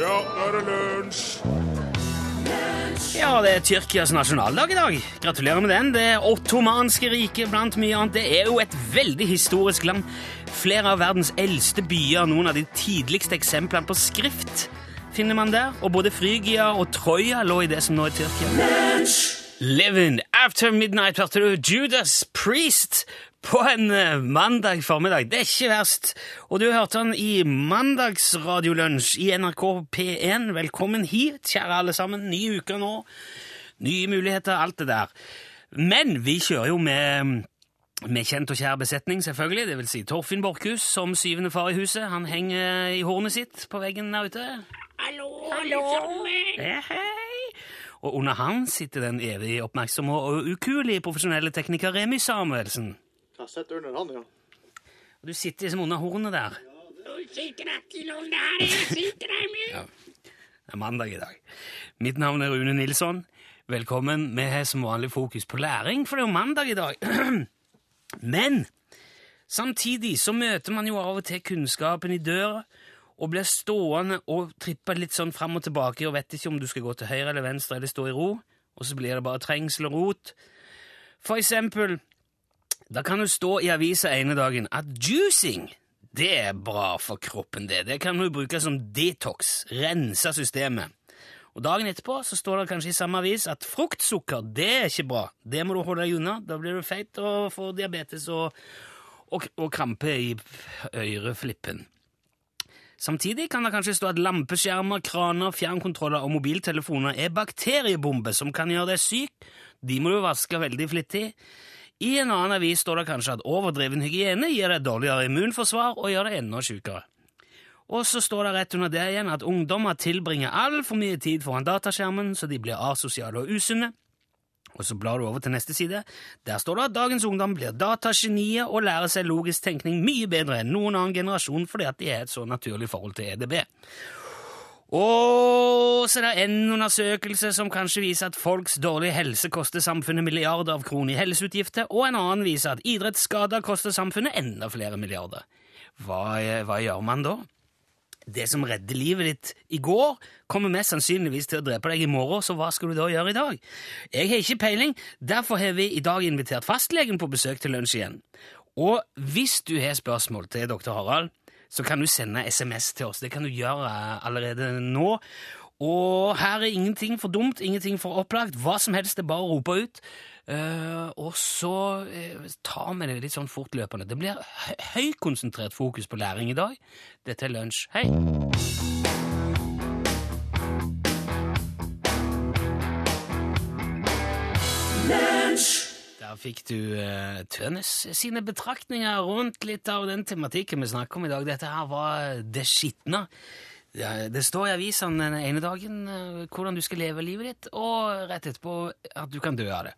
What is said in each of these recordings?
Ja, nå er det lunsj! Ja, det er Tyrkias nasjonaldag i dag. Gratulerer med den. Det ottomanske riket blant mye annet. Det er jo et veldig historisk land. Flere av verdens eldste byer, noen av de tidligste eksemplene på skrift, finner man der. Og både Frygia og Troja lå i det som nå er Tyrkia. Living After Midnight hørte du Judas Priest på en eh, mandag formiddag. Det er ikke verst. Og du hørte han i Mandagsradiolunsj i NRK P1. Velkommen hit, kjære alle sammen. Ny uke nå. Nye muligheter, alt det der. Men vi kjører jo med med kjent og kjær besetning, selvfølgelig. Det vil si Torfinn Borchhus som syvende far i huset. Han henger i hornet sitt på veggen der ute. Hallo, hallo. Hei, hei. Og under han sitter den evig oppmerksomme og ukuelige profesjonelle tekniker Remi Samuelsen. Jeg sitter under han, ja. Og du sitter liksom under hornet der. Ja. Det er mandag i dag. Mitt navn er Rune Nilsson. Velkommen. Vi har som vanlig fokus på læring, for det er jo mandag i dag. Men samtidig så møter man jo av og til kunnskapen i døra og blir stående og trippe litt sånn fram og tilbake og vet ikke om du skal gå til høyre eller venstre eller stå i ro, og så blir det bare trengsel og rot. For eksempel, da kan du stå i avisa ene dagen at juicing, det er bra for kroppen, det. Det kan du bruke som detox, rense systemet. Og dagen etterpå så står det kanskje i samme avis at fruktsukker, det er ikke bra. Det må du holde deg unna. Da blir du feit og får diabetes og, og, og krampe i øreflippen. Samtidig kan det kanskje stå at lampeskjermer, kraner, fjernkontroller og mobiltelefoner er bakteriebomber som kan gjøre deg syk. De må du vaske veldig flittig. I en annen avis står det kanskje at overdreven hygiene gir deg dårligere immunforsvar og gjør deg enda sykere. Og så står det rett under det igjen at ungdommer tilbringer altfor mye tid foran dataskjermen, så de blir asosiale og usunne. Og så blar du over til neste side. Der står det at dagens ungdom blir datagenier og lærer seg logisk tenkning mye bedre enn noen annen generasjon fordi at de har et så naturlig forhold til EDB. Og så er det en undersøkelse som kanskje viser at folks dårlige helse koster samfunnet milliarder av kroner i helseutgifter, og en annen viser at idrettsskader koster samfunnet enda flere milliarder. Hva, hva gjør man da? Det som redder livet ditt i går, kommer mest sannsynligvis til å drepe deg i morgen, så hva skal du da gjøre i dag? Jeg har ikke peiling, derfor har vi i dag invitert fastlegen på besøk til lunsj igjen. Og hvis du har spørsmål til doktor Harald, så kan du sende SMS til oss. Det kan du gjøre allerede nå. Og her er ingenting for dumt, ingenting for opplagt. Hva som helst, det er bare å rope ut. Uh, og så uh, tar vi det litt sånn fortløpende. Det blir hø høykonsentrert fokus på læring i dag. Dette er lunsj. Hei! Der fikk du uh, Tønes sine betraktninger rundt litt av den tematikken vi snakker om i dag. Dette her var det skitne. Det står i avisene den ene dagen hvordan du skal leve livet ditt, og rett etterpå at du kan dø av det.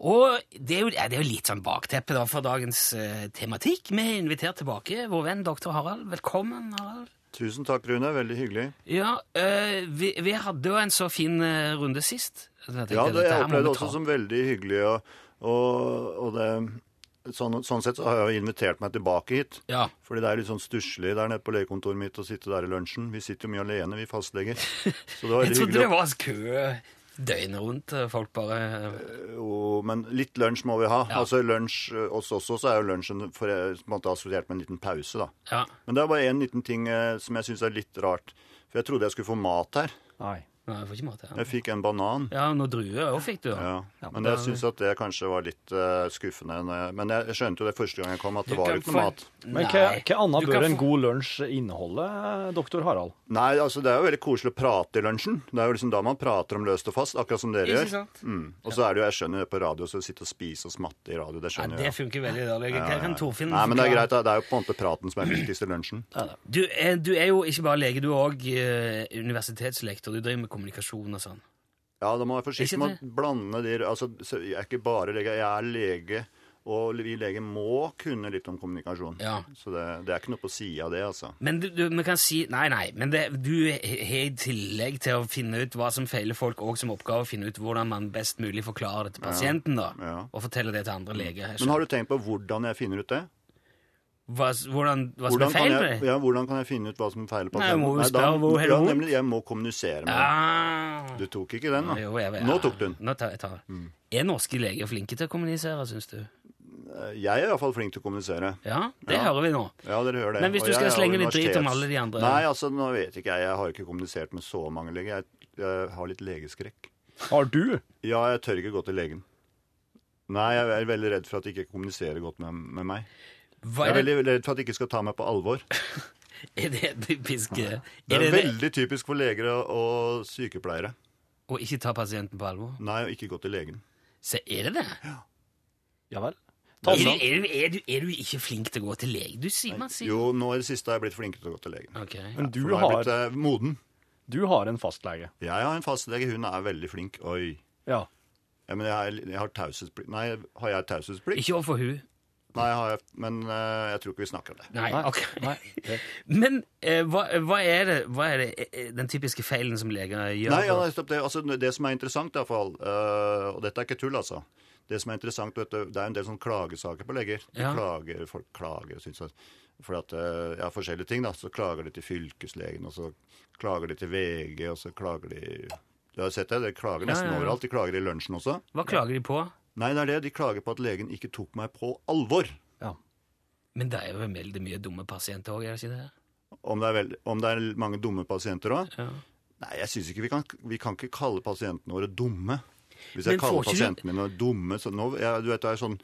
Og det er jo, det er jo litt sånn bakteppe da for dagens uh, tematikk. Vi har invitert tilbake vår venn doktor Harald. Velkommen, Harald. Tusen takk, Rune. Veldig hyggelig. Ja, uh, vi, vi, hadde jo en så fin uh, runde sist. ja, det jeg opplevde det også som veldig hyggelig. Og, og, og det, sånn, sånn, sett så har jeg invitert meg tilbake hit. Ja. Fordi det er litt sånn stusslig der nede på legekontoret mitt å sitte der i lunsjen. Vi sitter jo mye alene, vi fastleger. Så det var jeg trodde det var kø døgnet rundt. Folk bare Jo, men litt lunsj må vi ha. Ja. Altså lunsj hos oss også er jo lunsjen for, på en måte assosiert med en liten pause, da. Ja. Men det er bare én liten ting eh, som jeg syns er litt rart. For jeg trodde jeg skulle få mat her. Nei. Nei, jeg får ikke mat. igjen. Jeg fikk en banan. Ja, Noen druer òg fikk du. Ja. ja men jeg syns at det kanskje var litt uh, skuffende. Men jeg, skjønte jo det første gang jeg kom, at det var ikke noe mat. Men hva, hva annet bør en god lunsj inneholde, doktor Harald? Nei, altså det er jo veldig koselig å prate i lunsjen. Det er jo liksom da man prater om løst og fast, akkurat som dere gjør. Mm. Og så er det jo, jeg skjønner det på radio, så sitte og spise og smatte i radio, det skjønner jeg. Ja, det funker veldig dårlig. Hva kan Torfinn Nei, men det er greit, det er jo på en måte praten som er viktigst i lunsjen. Du er, du er jo ikke bare lege, du er òg uh, universitetslektor. Du driver med kommunikasjon og sånn. Ja, da må jeg være forsiktig med å blande de altså, Jeg er ikke bare lege, jeg er lege. Og vi leger må kunne litt om kommunikasjon. Ja. Så det, det, er ikke noe på sida av det, altså. Men du, du, kan si Nei, nei. Men det, du har i tillegg til å finne ut hva som feiler folk, òg som oppgave å finne ut hvordan man best mulig forklarer det til pasienten, da. Ja. Og fortelle det til andre leger. Men har du tenkt på hvordan jeg finner ut det? Hva, hvordan, hva som Hvordan er feil med det? ja, hvordan kan jeg finne ut hva som feiler Nei, pasienten? jeg må Nei, spørre hvor ja, nemlig, jeg må kommunisere med. Ah. Du tok ikke den, da? Jo, jeg jeg, Nå tok du den. Nå tar jeg tar. Mm. Er norske leger flinke til å kommunisere, syns du? Jeg er iallfall flink til å kommunisere. Ja, det Ja. hører vi nå. Ja, dere hører det. Men hvis du skal jeg slenge litt drit om alle de andre Nei, altså, nå vet ikke jeg. Jeg har ikke kommunisert med så mange leger. Jeg, jeg har litt legeskrekk. Har du? Ja, jeg tør ikke gå til legen. Nei, jeg er veldig redd for at de ikke kommuniserer godt med, med meg. Hva Jeg er er, veldig redd for at de ikke skal ta meg på alvor. er det typisk eh, Det Er er det det veldig typisk for leger og, og sykepleiere. å ikke ta pasienten på alvor? Nei, og ikke gå til legen. Så er det det? Ja vel. Er du, er, du, er, du, er du ikke flink til å gå til lege? Du sier man sier Jo, nå i det siste har jeg blitt flinkere til å gå til legen. Ok. Men du For nå har jeg har, blitt eh, moden. du har en fastlege. Jeg har en fastlege, hun er veldig flink. Oi. Ja. Ja, men jeg, har- jeg har taushetsplikt. Nei, har jeg taushetsplikt? Ikke overfor hun. Nei, har jeg, men eh, jeg tror ikke vi snakker om det. Nei, ok. Nei. Men eh, hva, hva, er det, hva er det eh, den typiske feilen som leger gjør? Nei, ja, det. Altså, det som er interessant, i hvert fall, øh, og dette er ikke tull, altså Det som er interessant, vet du, det er en del sånn klagesaker på leger. De Ja. klager, Folk klager syns at, for at, ja, forskjellige ting. da, Så klager de til fylkeslegen, og så klager de til VG, og så klager de Du har sett det? De klager Ja, nesten ja, ja. overalt. De klager i lunsjen også. Hva klager de på? Nei, det er det. De klager på at legen ikke tok meg på alvor. ja. Men det er jo veldig mye dumme pasienter òg, er det ikke det? Om det er, veld, om det er mange dumme pasienter òg? Ja. Nei, jeg synes ikke vi kan, vi kan ikke kalle pasientene våre dumme. Hvis jeg kaller pasientene mine dumme så nå, jeg, Du vet det er sånn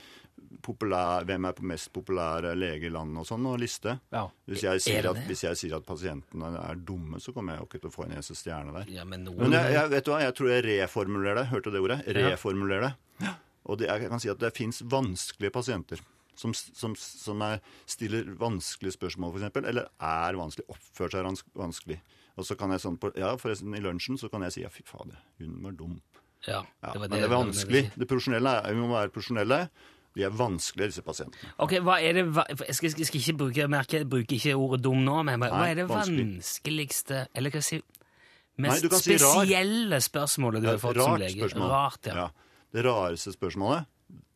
populær, Hvem er på mest populære lege i landet og sånn, og liste. ja. Hvis jeg, sier at, hvis jeg sier at pasientene er dumme, så kommer jeg jo ikke til å få en eneste stjerne der. Ja, men Men jeg, jeg, vet du hva, jeg tror jeg reformulerer det. Hørte du det ordet? Reformulerer det. Og det, jeg kan si at det fins vanskelige pasienter. Som, som, som er, stiller vanskelige spørsmål, f.eks., eller er vanskelig, oppfører seg vanskelig. Og så kan jeg sånn på, ja, forresten I lunsjen så kan jeg si ja, fy fader, hun var dum. Ja, Ja, det var men det er vanskelig. Det profesjonelle Vi må være profesjonelle. De er vanskelige, disse pasientene. Ok, hva er det Jeg skal, skal ikke bruke jeg merker, jeg bruker ikke ordet dum nå, men hva Nei, er det vanskeligste Eller hva skal jeg si Mest Nei, spesielle si spørsmålet du har fått som lege? spørsmål. Rart, ja. Det rareste spørsmålet,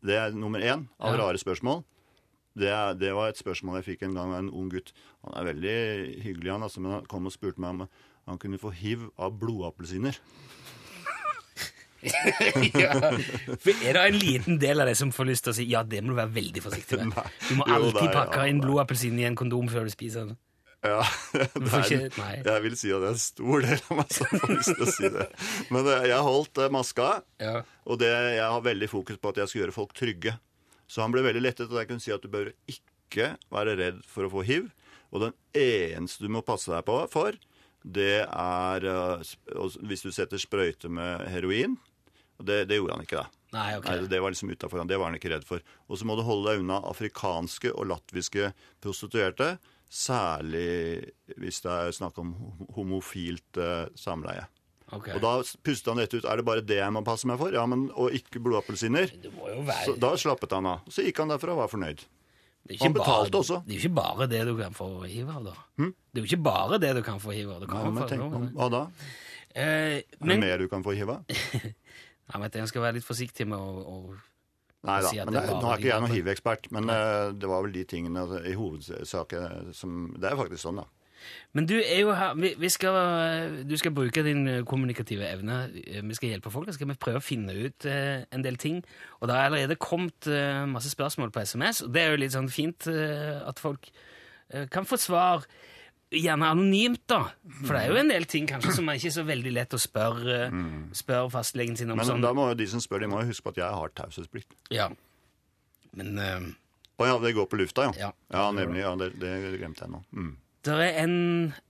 det er nummer én av Ja. rare spørsmål. Det, det var et spørsmål jeg fikk en gang av en ung gutt. Han er veldig hyggelig, han, altså, men han kom og spurte meg om han kunne få hiv av blodappelsiner. ja. For er det en liten del av deg som får lyst til å si ja, det må du være veldig forsiktig med? Du må alltid pakke inn blodappelsin i en kondom før du spiser den. Ja, det er, jeg vil si at det er en stor del av meg som får lyst til å si det. Men eh, jeg holdt eh, maska, og det, jeg har veldig fokus på at jeg skal gjøre folk trygge. Så han ble veldig lettet, og jeg kunne si at du bør ikke være redd for å få hiv. Og den eneste du må passe deg på for, det er eh, hvis du setter sprøyte med heroin. Og det, det gjorde han ikke, da. Nei, okay. Nei, det var liksom utenfor han. Det var han ikke redd for. Og så må du holde deg unna afrikanske og latviske prostituerte. Særlig hvis det er snakk om homofilt eh, samleie. Okay. Og da pustet han rett ut. Er det bare det jeg må passe meg for? Ja, men, Og ikke blodappelsiner? Være da slappet han av. Så gikk han derfra og var fornøyd. han betalte bare, også. Det er jo ikke bare det du kan få hiv av, da. Det er jo ikke bare det du kan få hiv av. Ja, men tenk, noe. hva da? Eh, Er det mer du kan få hiv av? ja, men jeg skal være litt forsiktig med å, å Nei da. si Men det nå er ikke jeg noen hiv. hiv-ekspert, men uh, det var vel de tingene altså, i hovedsak eh, som Det er faktisk sånn, da. Men du er jo her vi, vi skal, Du skal bruke din eh, kommunikative evne. Eh, Vi skal hjelpe folk. Skal vi prøve å finne ut uh, en del ting. Og det har allerede kommet uh, masse spørsmål på SMS, og det er jo litt sånn fint at folk kan få svar. Gjerne anonymt, da. For det er jo en del ting kanskje som er ikke så veldig lett å spørre, spørre fastlegen sin om. Men sånn. da må jo de som spør, de må jo huske på at jeg har taushetsplikt. Ja. Men uh, Å ja, det går på lufta, ja. Ja. Ja, nemlig. Ja, det, det glemte jeg nå. Mm. Det er en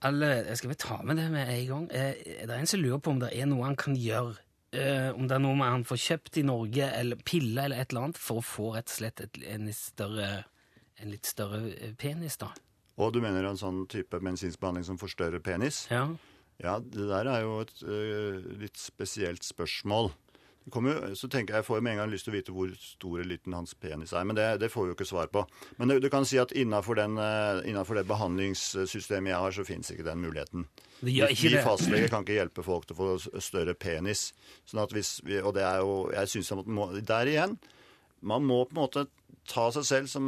alle, Jeg skal vel ta med det med en gang. Eh, det er en som lurer på om det er noe han kan gjøre. Uh, om det er noe han får kjøpt i Norge, eller piller eller et eller annet, for å få rett og slett et, en, større, en litt større penis, da. Og du mener en sånn type medisinsk behandling som forstørrer penis? Ja. Ja, det der er jo et uh, litt spesielt spørsmål. Det kommer jo, så tenker jeg, jeg får jo med en gang lyst til å vite hvor stor eller liten hans penis er, men det, det får vi jo ikke svar på. Men du, du kan si at innenfor, den, øh, det behandlingssystemet jeg har, så finnes ikke den muligheten. Det gjør Vi- ikke vi fastleger kan ikke hjelpe folk til å få større penis. Sånn at hvis vi, og det er jo, jeg synes at må, Der igjen, man må på en måte ta seg selv som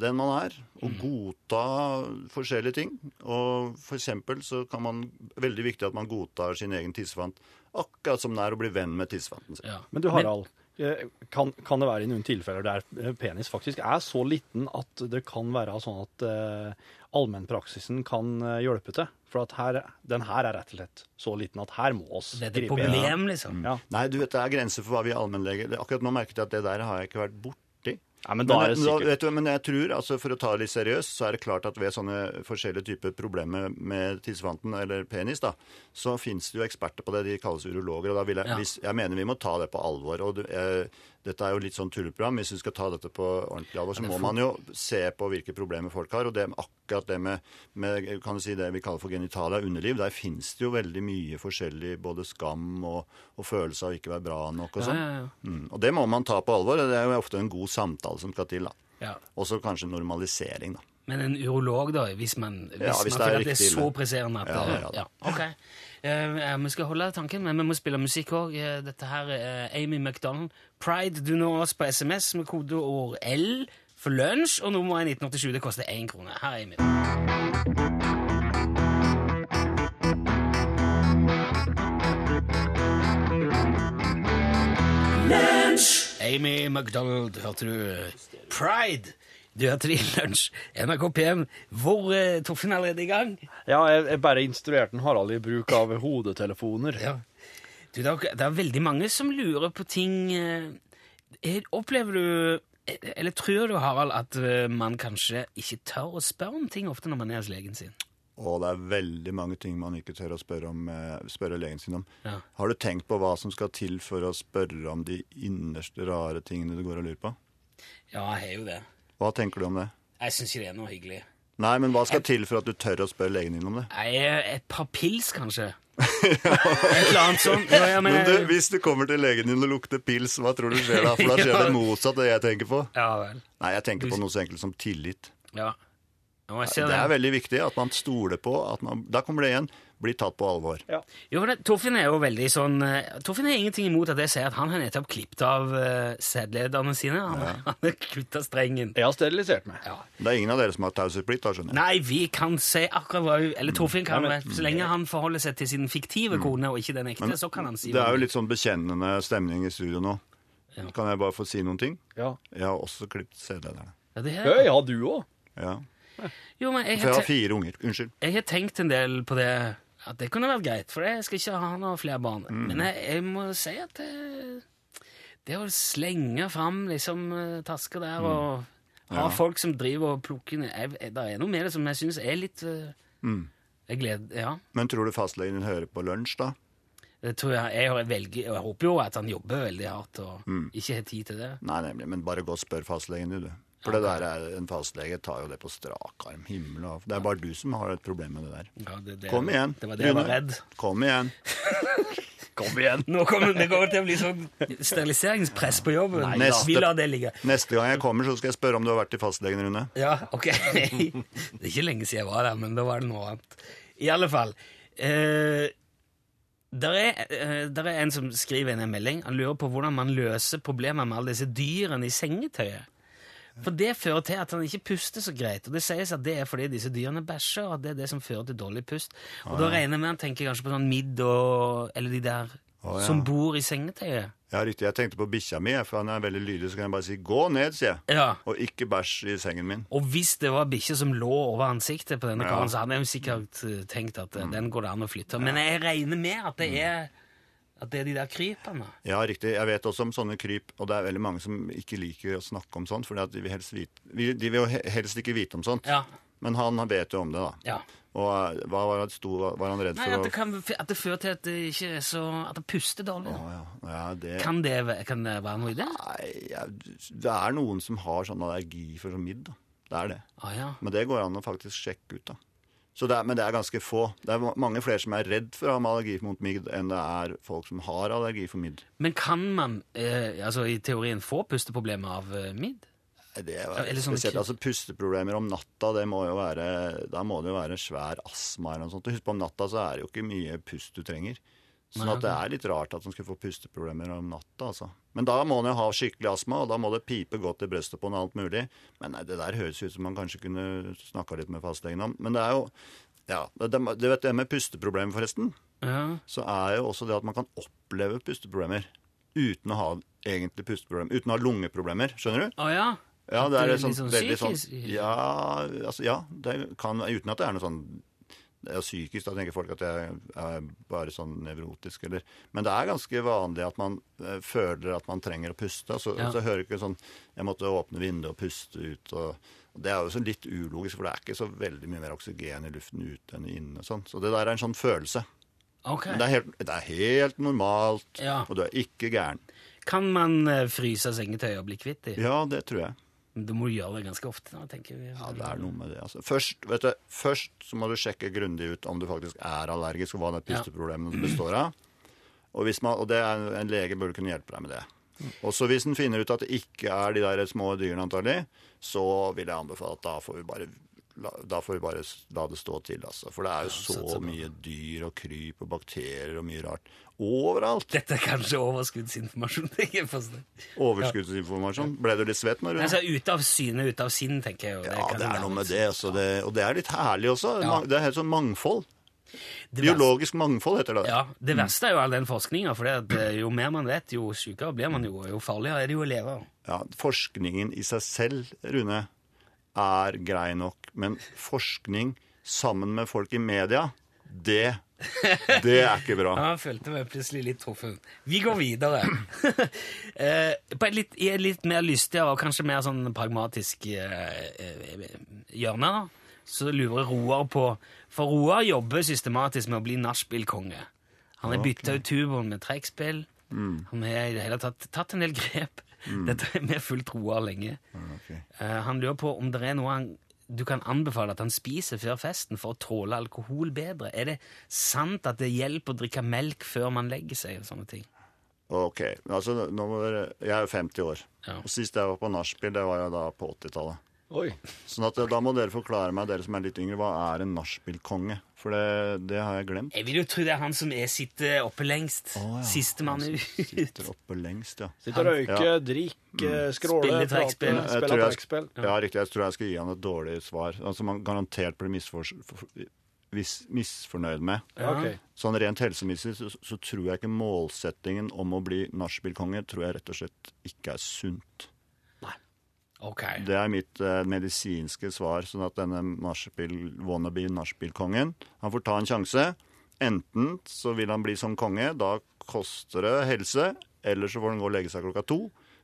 den man er, og godta forskjellige ting. Og for eksempel så kan man Veldig viktig at man godtar sin egen tissefant. Akkurat som det er å bli venn med tissefanten sin. Ja. Men du, Harald, eh, kan, kan det være i noen tilfeller der eh, penis faktisk er så liten at det kan være sånn at uh, allmennpraksisen kan hjelpe til? For at her, den her er rett og slett så liten at her må oss gripe Det er et problem, liksom. Ja. Nei, du vet, det er grenser for hva vi allmennleger Akkurat nå merket jeg at det der har jeg ikke vært borti. Ja, men da er det men, sikkert du, men jeg tror, altså for å ta det litt seriøst, så er det klart at ved sånne forskjellige typer problemer med tissefanten eller penis, da, så finnes det jo eksperter på det. De kalles urologer. og da vil jeg, Ja. hvis, jeg mener vi må ta det på alvor. og du, eh, Dette er jo litt sånn tulleprogram. Hvis vi skal ta dette på ordentlig alvor, så må man jo se på hvilke problemer folk har. Og det, akkurat det med, med kan du si, det vi kaller for genitalia, underliv, der finnes det jo veldig mye forskjellig, både skam og, og følelse av ikke være bra nok og sånn. ja, ja. Mm. Og det må man ta på alvor. Det er jo ofte en god samtale som skal til. da. Ja. Også kanskje normalisering, da. Men en urolog, da, hvis man, hvis Ja, hvis man er føler at det er så presserende at Ja, ja, ja. Ok. Eh, vi skal holde tanken, men vi må spille musikk òg. Dette her er Amy McDonald. Pride, du når oss på SMS med kodeord L for lunsj, og nummeret er 1987. Det koster én krone. Her er Amy. Amy McDonald, hørte du. Pride! Du er det lunsj. NRK PM. Hvor er Torfinn er allerede i gang? Ja, jeg, jeg bare instruerte Harald i bruk av hodetelefoner. Ja. Du, det, er, det er veldig mange som lurer på ting eh, er- Opplever du Eller tror du, Harald, at eh, man kanskje ikke tør å spørre om ting ofte når man er hos legen sin? Og det er veldig mange ting man ikke tør å spørre, om, eh, spørre legen sin om. Ja. Har du tenkt på hva som skal til for å spørre om de innerste rare tingene du går og lurer på? Ja, jeg har jo det. Hva tenker du om det? Jeg syns ikke det er noe hyggelig. Nei, men hva skal til for at du tør å spørre legen din om det? Er et par pils, kanskje. Et eller annet sånt. Ja, ja, men, Men du, hvis du kommer til legen din og lukter pils, hva tror du skjer da? For da skjer Ja. det motsatt av det jeg tenker på. ja vel. Nei, jeg tenker på noe så enkelt som tillit. Ja. Det er veldig viktig at man stoler på at man Da kommer det igjen. Bli tatt på alvor. Jo, det, Torfinn er jo veldig sånn Toffin Torfinn har ingenting imot at jeg sier at han har nettopp klippet av uh, sædlederne sine. Han, han har kutta strengen. Jeg har sterilisert meg. Ja. Det er ingen av dere som har taushetsplikt, da, skjønner jeg. Nei, vi kan si akkurat hva Eller Torfinn kan men- Så lenge han forholder seg til sin fiktive kone og ikke den ekte, så kan han si Det er jo litt sånn bekjennende stemning i studio nå. Ja. Kan jeg bare få si noen ting? Ja. Jeg har også klippet sædlederne. ja, det er, Høy, ja, du òg? Ja. Jo, men jeg For jeg har, har fire unger. Unnskyld. jeg har tenkt en del på det At det kunne vært greit, for jeg skal ikke ha noen flere barn. Mm. Men jeg, jeg må si at det, det å slenge fram liksom eh, tasker der og ha Mm. Ja. folk som driver og plukker ned jeg- jeg- Det er noe med det som jeg syns er litt eh, Mm. Jeg gleder Ja. Men tror du fastlegen din hører på lunsj, da? Det tror jeg, jeg, velger, jeg håper jo at han jobber veldig hardt og Mm. ikke har tid til det. Nei, nemlig. Men bare gå og spør fastlegen du. For det der er, en fastlege tar jo det på strak arm. Himmel og Det er bare du som har et problem med det der. Ja, det, det, Kom igjen. Det var det jeg var redd. Kom igjen. Kom igjen. Nå kommer det kommer til å bli sånn steriliseringspress på jobben. Nei neste, Vi lar det ligge. Neste gang jeg kommer, så skal jeg spørre om du har vært i fastlegen, Rune. Ja, ok. Det er ikke lenge siden jeg var der, men da var det noe annet. I alle fall. Eh, der, er, eh, der er en som skriver inn en melding. Han lurer på hvordan man løser problemet med alle disse dyrene i sengetøyet. For det fører til at han ikke puster så greit. Og det sies at det er fordi disse dyrene bæsjer, og at det er det som fører til dårlig pust. Og da regner jeg med han tenker kanskje på sånn midd og Eller de der Å, ja. som bor i sengetøyet. Ja, riktig. Jeg tenkte på bikkja mi, for han er veldig lydig. Så kan jeg bare si 'gå ned', sier jeg. Ja. Og ikke bæsj i sengen min. Og hvis det var bikkje som lå over ansiktet på denne Ja. karen, så hadde jeg jo sikkert eh, tenkt at eh, den går det an å flytte. Men jeg regner med at det er, at det er de der krypene. Ja, riktig. Jeg vet også om sånne kryp, og det er veldig mange som ikke liker å snakke om sånt, for de de vil jo helst ikke vite om sånt. Ja. Men han vet jo om det, da. ja. Og eh, hva var, det sto, var han redd Nei, for at det, kan, at det fører til at det ikke er så At det puster dårlig. Å, ja. ja, det Kan, det, kan det være noe i det? Nei, det er noen som har sånn allergi for sånn midd. Det er det. Ah, ja. Men det går an å faktisk sjekke ut, da. Så det er, men det er ganske få. Det er mange flere som er redd for å ha allergi mot midd, enn det er folk som har allergi for midd. Men kan man eh, altså i teorien få pusteproblemer av eh, midd? Det eller spesielt, altså Pusteproblemer om natta, det må jo være, da må det jo være svær astma eller noe sånt. Og Husk på om natta så er det jo ikke mye pust du trenger. Sånn at det er litt rart at han skulle få pusteproblemer om natta. altså. Men da må han jo ha skikkelig astma, og da må det pipe godt i brystet på han alt mulig. Men nei, det der høres ut som man kanskje kunne snakka litt med fastlegen om. Men det er jo Ja, det, vet det med pusteproblemer, forresten. Ja. Så er jo også det at man kan oppleve pusteproblemer uten å ha egentlig pusteproblemer. Uten å ha lungeproblemer. Skjønner du? Å ja. Ja, det er det er litt sånn veldig sånn? Ja, altså, ja det kan, uten at det er noe sånn det er jo psykisk, da tenker folk at jeg er bare sånn nevrotisk, eller Men det er ganske vanlig at man eh, føler at man trenger å puste. Så, Ja. så hører ikke sånn Jeg måtte åpne vinduet og puste ut. og, Det er jo sånn litt ulogisk, for det er ikke så veldig mye mer oksygen i luften ute enn inne. Sånn. Så det der er en sånn følelse. Okay. Men det er helt, det er helt normalt, Ja. og du er ikke gæren. Kan man eh, fryse sengetøy og bli kvitt det? Ja, det tror jeg. Da må gjøre det ganske ofte. Da, tenker vi. Ja, det er noe med det. Altså. Først, vet du, først så må du sjekke grundig ut om du faktisk er allergisk, og hva det pusteproblemet består av. Og, man, og det er, en lege burde kunne hjelpe deg med det. Og så hvis en finner ut at det ikke er de der små dyrene, antagelig, så vil jeg anbefale at da får vi bare da får vi bare la det stå til, altså. For det er jo satser så mye dyr og kryp og bakterier og mye rart overalt. Dette er kanskje overskuddsinformasjon. Overskuddsinformasjon. Ble du litt svett Rune? Altså, ute av syne, ute av sinn, tenker jeg. jo. Ja, det er noe med det. Altså det og det er litt herlig også. Ja. Det er helt sånn mangfold. Det Biologisk mangfold heter det. Ja, Det verste er jo all den forskninga, for eh, jo mer man vet, jo sykere blir man jo, og jo farligere er det jo å leve. Ja, forskningen i seg selv, Rune, er grei nok. Men forskning sammen med folk i media, det, det er ikke bra. Ja, jeg følte meg plutselig litt truffet. Vi går videre. eh, på et litt, litt mer lystigere og kanskje mer sånn pragmatisk eh, eh, hjørne, da, så lurer Roar på For Roar jobber systematisk med å bli nachspiel-konge. Han har bytta ut tuboen med trekkspill. Mm. Han har i det hele tatt tatt en del grep. Dette har vi full tro av lenge. Okay. Uh, han lurer på om det er noe han, du kan anbefale at han spiser før festen for å tåle alkohol bedre. Er det sant at det hjelper å drikke melk før man legger seg? og sånne ting? Ok, altså nå må dere, Jeg er jo 50 år. Ja. Og Sist jeg var på nachspiel, det var jo da på 80-tallet. Oi. Sånn at Da må dere forklare meg, dere som er litt yngre, hva er en nachspiel-konge? For det, det har jeg glemt. Jeg vil jo tro det er han som er sitter oppe lengst. Oh, ja. Sistemann ut. Sitter oppe lengst, ja. Sitter og røyker, drikker, skråler, Spiller trekkspill. spiller trekkspill. ja, riktig. Jeg tror jeg skal gi han et dårlig svar. Altså Man garantert blir misfor, for- vis, misfornøyd med. Ja, okay. Sånn rent helsemessig så, så tror jeg ikke målsettingen om å bli nachspielkonge tror jeg rett og slett ikke er sunt. Ok. Det er mitt eh, medisinske svar. Sånn at denne nachspiel, wannabe nachspielkongen Han får ta en sjanse. Enten så vil han bli som konge, da koster det helse. Eller så får han gå og legge seg klokka to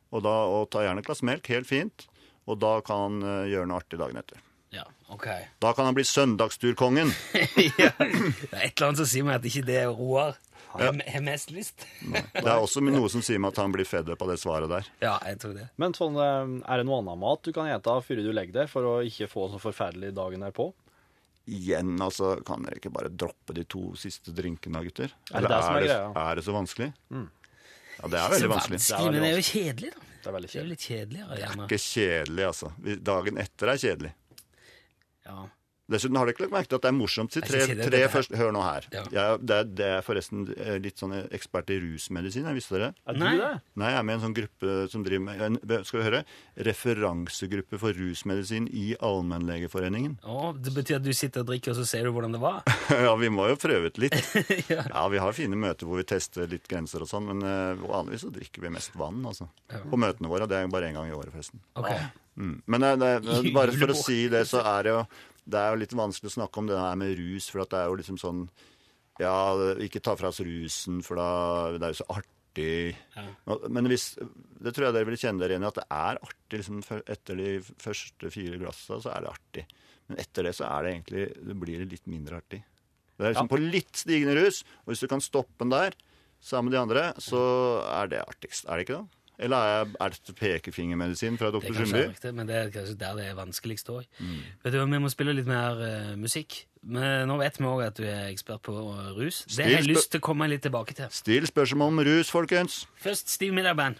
og, da, og ta gjerne et glass melk. Helt fint. Og da kan han eh, gjøre noe artig dagen etter. Ja, ok. Da kan han bli søndagsturkongen. ja. Det er et eller annet som sier meg at ikke det er Roar har mest lyst. Det er også noe som sier meg at han blir fedre på det svaret der. Ja, jeg tror det. Men sånn, er det noe annet mat du kan ete før du legger deg, for å ikke få så forferdelig dagen derpå? Igjen, altså, kan dere ikke bare droppe de to siste drinkene, gutter? Er det det som er er, det, greia? er det så vanskelig? Ja, det er veldig vanskelig. vanskelig, men det er jo kjedelig, da. Det er veldig Det er jo kjedelig. litt kjedeligere, gjerne. Ikke kjedelig, altså. Dagen etter er kjedelig. Ja. Dessuten har dere ikke lagt merke til at det er morsomt de tre, tre første Hør nå her. Ja. Jeg, det, er, det er forresten eh, litt sånn ekspert i rusmedisin, jeg visste dere? Er du Nei. det? Nei, jeg er med i en sånn gruppe som driver med en, Skal vi høre? Referansegruppe for rusmedisin i Allmennlegeforeningen. Å, det betyr at du sitter og drikker, og så ser du hvordan det var? ja, vi må jo prøve ut litt. Ja. Ja, vi har fine møter hvor vi tester litt grenser og sånn, men uh, vanligvis så drikker vi mest vann, altså. På møtene våre. Det er bare én gang i året, forresten. Ok. Mm. Men det, det, bare for å si det, så er det jo det er jo litt vanskelig å snakke om det her med rus, for at det er jo liksom sånn Ja, ikke ta fra oss rusen, for da Det er jo så artig. Ja. Men hvis Det tror jeg dere vil kjenne dere igjen i, at det er artig liksom, etter de første fire glassa, så er det artig. Men etter det så er det egentlig Det blir litt mindre artig. Det er liksom på litt stigende rus, og hvis du kan stoppe den der sammen med de andre, så er det artigst. Er det ikke det? Eller er, jeg, er pekefingermedisin fra Det doktor Sundby? men det er kanskje der det er vanskeligst òg. Mm. Vet du, hva, vi må spille litt mer uh, musikk. Men nå vet vi òg at du er ekspert på eh, rus. Det har jeg lyst til å komme litt tilbake til. Still spørsmål om rus, folkens. Først Steve Miller Band.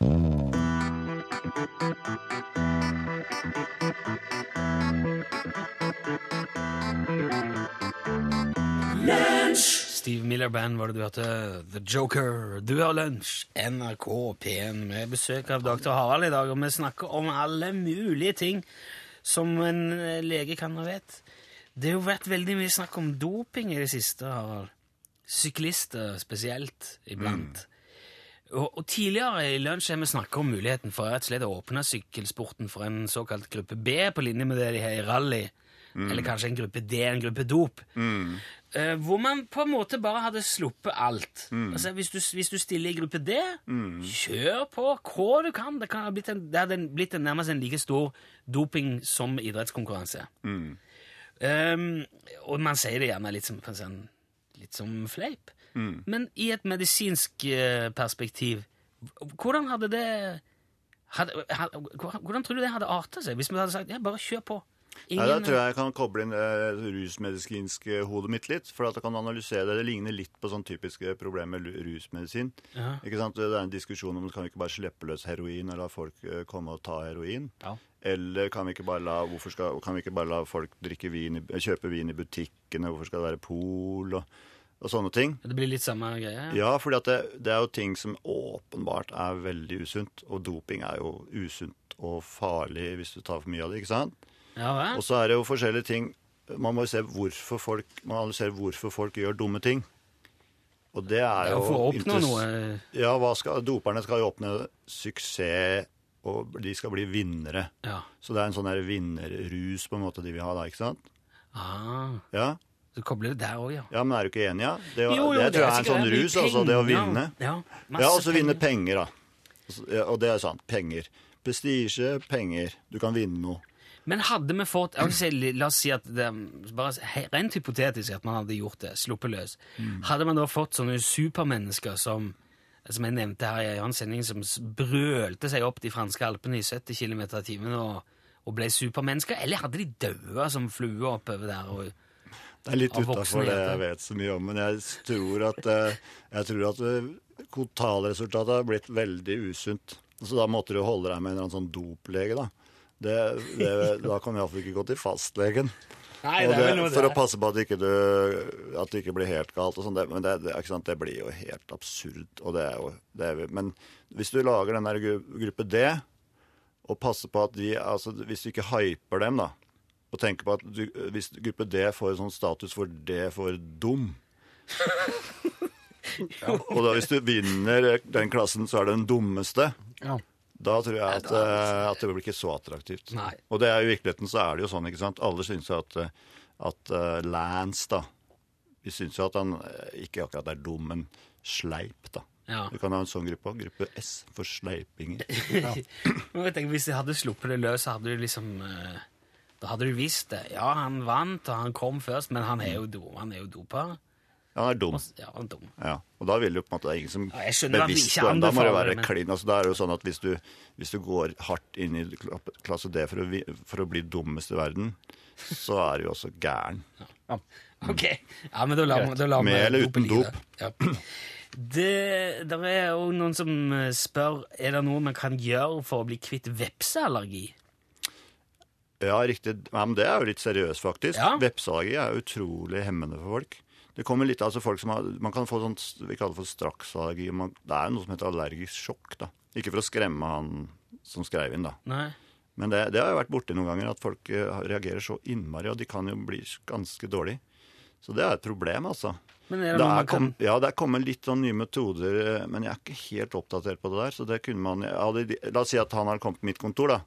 Steve Miller Band var det du hørte. The Joker. Du har lunsj. NRK P1 med besøk av dr. Harald i dag, og vi snakker om alle mulige ting som en eh, lege kan og vet. Det har jo vært veldig mye snakk om doping i det siste, Harald. Syklister spesielt, iblant. Og, og tidligere i lunsj har vi snakket om muligheten for rett og slett å åpne sykkelsporten for en såkalt gruppe B, på linje med det de har i rally. Eller kanskje en gruppe D, en gruppe dop. Eh, hvor man på en måte bare hadde sluppet alt. Altså, hvis, du, hvis du stiller i gruppe D, kjør på hva du kan. Det, kan ha blitt en, det hadde blitt en, nærmest en like stor doping som idrettskonkurranse. Um, og man sier det gjerne litt som, sånn- litt som fleip. Men i et medisinsk eh, perspektiv, hvordan hadde det hadde, hadde, Hvordan tror du det hadde arta seg hvis vi hadde sagt ja, bare kjør på? Nei, Da tror jeg jeg kan koble inn det rusmedisinske hodet mitt litt. For at jeg kan analysere det. Det ligner litt på sånn typiske problemer med rusmedisin. Ja. Ikke sant? Det er en diskusjon om kan vi ikke bare slippe løs heroin og la folk eh, komme og ta heroin. Ja. Eller kan vi ikke bare la, skal, kan vi ikke bare la folk drikke vin, kjøpe vin i butikkene? Hvorfor skal det være pol og, og sånne ting? Det blir litt samme greie? Ja, for det, det er jo ting som åpenbart er veldig usunt. Og doping er jo usunt og farlig hvis du tar for mye av det. ikke sant? Ja? Og så er det jo forskjellige ting Man må jo se hvorfor folk Man analyserer hvorfor folk gjør dumme ting. Og det er jo for å oppnå noe Ja, hva skal, doperne skal jo oppnå suksess, og de skal bli vinnere. Ja. Så det er en sånn der vinnerrus på en måte de vil ha da, ikke sant? Ah, Ja, du kobler det der òg, ja. ja men er du ikke enig, ja? Det, Jo, jo, det, tror jeg er en sånn rus, rus, altså. Det å vinne. Ja, Ja, og så vinne penger. penger, da. Og det er sant. Penger. Prestisje, penger. Du kan vinne noe. Men hadde vi fått altså, La oss si at det bare rent hypotetisk at man hadde gjort det, sluppet løs. Mm. Hadde man da fått sånne supermennesker som som jeg nevnte her i en sending, som brølte seg opp de franske alpene i 70 km i timen og, og ble supermennesker? Eller hadde de daua som fluer oppover der? Og, Det er litt utafor det jeg vet så mye om, men jeg tror at, eh, jeg tror at eh, totalresultatet har blitt veldig usunt. Så da måtte du holde deg med en sånn doplege, da. Det, det, da kan du iallfall ikke gå til fastlegen. Nei, Og det er vel det, noe for å passe på at, ikke du, at det ikke blir helt galt. og. Det, men det, det, ikke sant? det blir jo helt absurd. Og det er jo, det er, men hvis du lager den der gruppe D, og passer på at de altså Hvis du ikke hyper dem, da, og tenker på at du, hvis gruppe D får sånn status for D for dum Og da hvis du vinner den klassen, så er det den dummeste. Ja. Da tror jeg at, eh, at det blir ikke så attraktivt. Nei. Og det er jo i virkeligheten så er det jo sånn, ikke sant. Alle syns jo at, eh, at eh, Lance, da Vi syns jo at han ikke akkurat er dum, men sleip, da. Ja. Du kan ha en sånn gruppe òg. Gruppe S for sleipinger. Ja. tenker, Hvis de hadde sluppet det løs, så hadde du liksom Da hadde du visst det. Ja, han vant, og han kom først, men han er jo, do, han er jo dopa. Ja, han er dum. Ja, han er dum. Ja, og da vil jo på en måte det er ingen som Ja, bevisst ikke Da må det være men- klin. Altså, da er det jo sånn at hvis du, hvis du går hardt inn i klasse D for å, for å bli dummest i verden, så er du jo også gæren. Ok, ja, men da lar vi da Med eller uten dop. Ja. Det der er jo noen som eh, spør er det noe man kan gjøre for å bli kvitt vepseallergi. Ja, riktig. Ja, men det er jo litt seriøst, faktisk. Ja. Vepseallergi er utrolig hemmende for folk. Det kommer litt altså folk som har, Man kan få sånn vi kaller det for straksallergi. Man, det er noe som heter allergisk sjokk. da. Ikke for å skremme han som skrev inn, da. Nei. Men det, det har jo vært borti noen ganger, at folk eh, reagerer så innmari, og de kan jo bli ganske dårlige. Så det er et problem, altså. Men er det Det er man kan kom, ja, det er kommet litt sånn nye metoder, eh, men jeg er ikke helt oppdatert på det der. Så det kunne man hadde, La oss si at han hadde kommet på mitt kontor, da.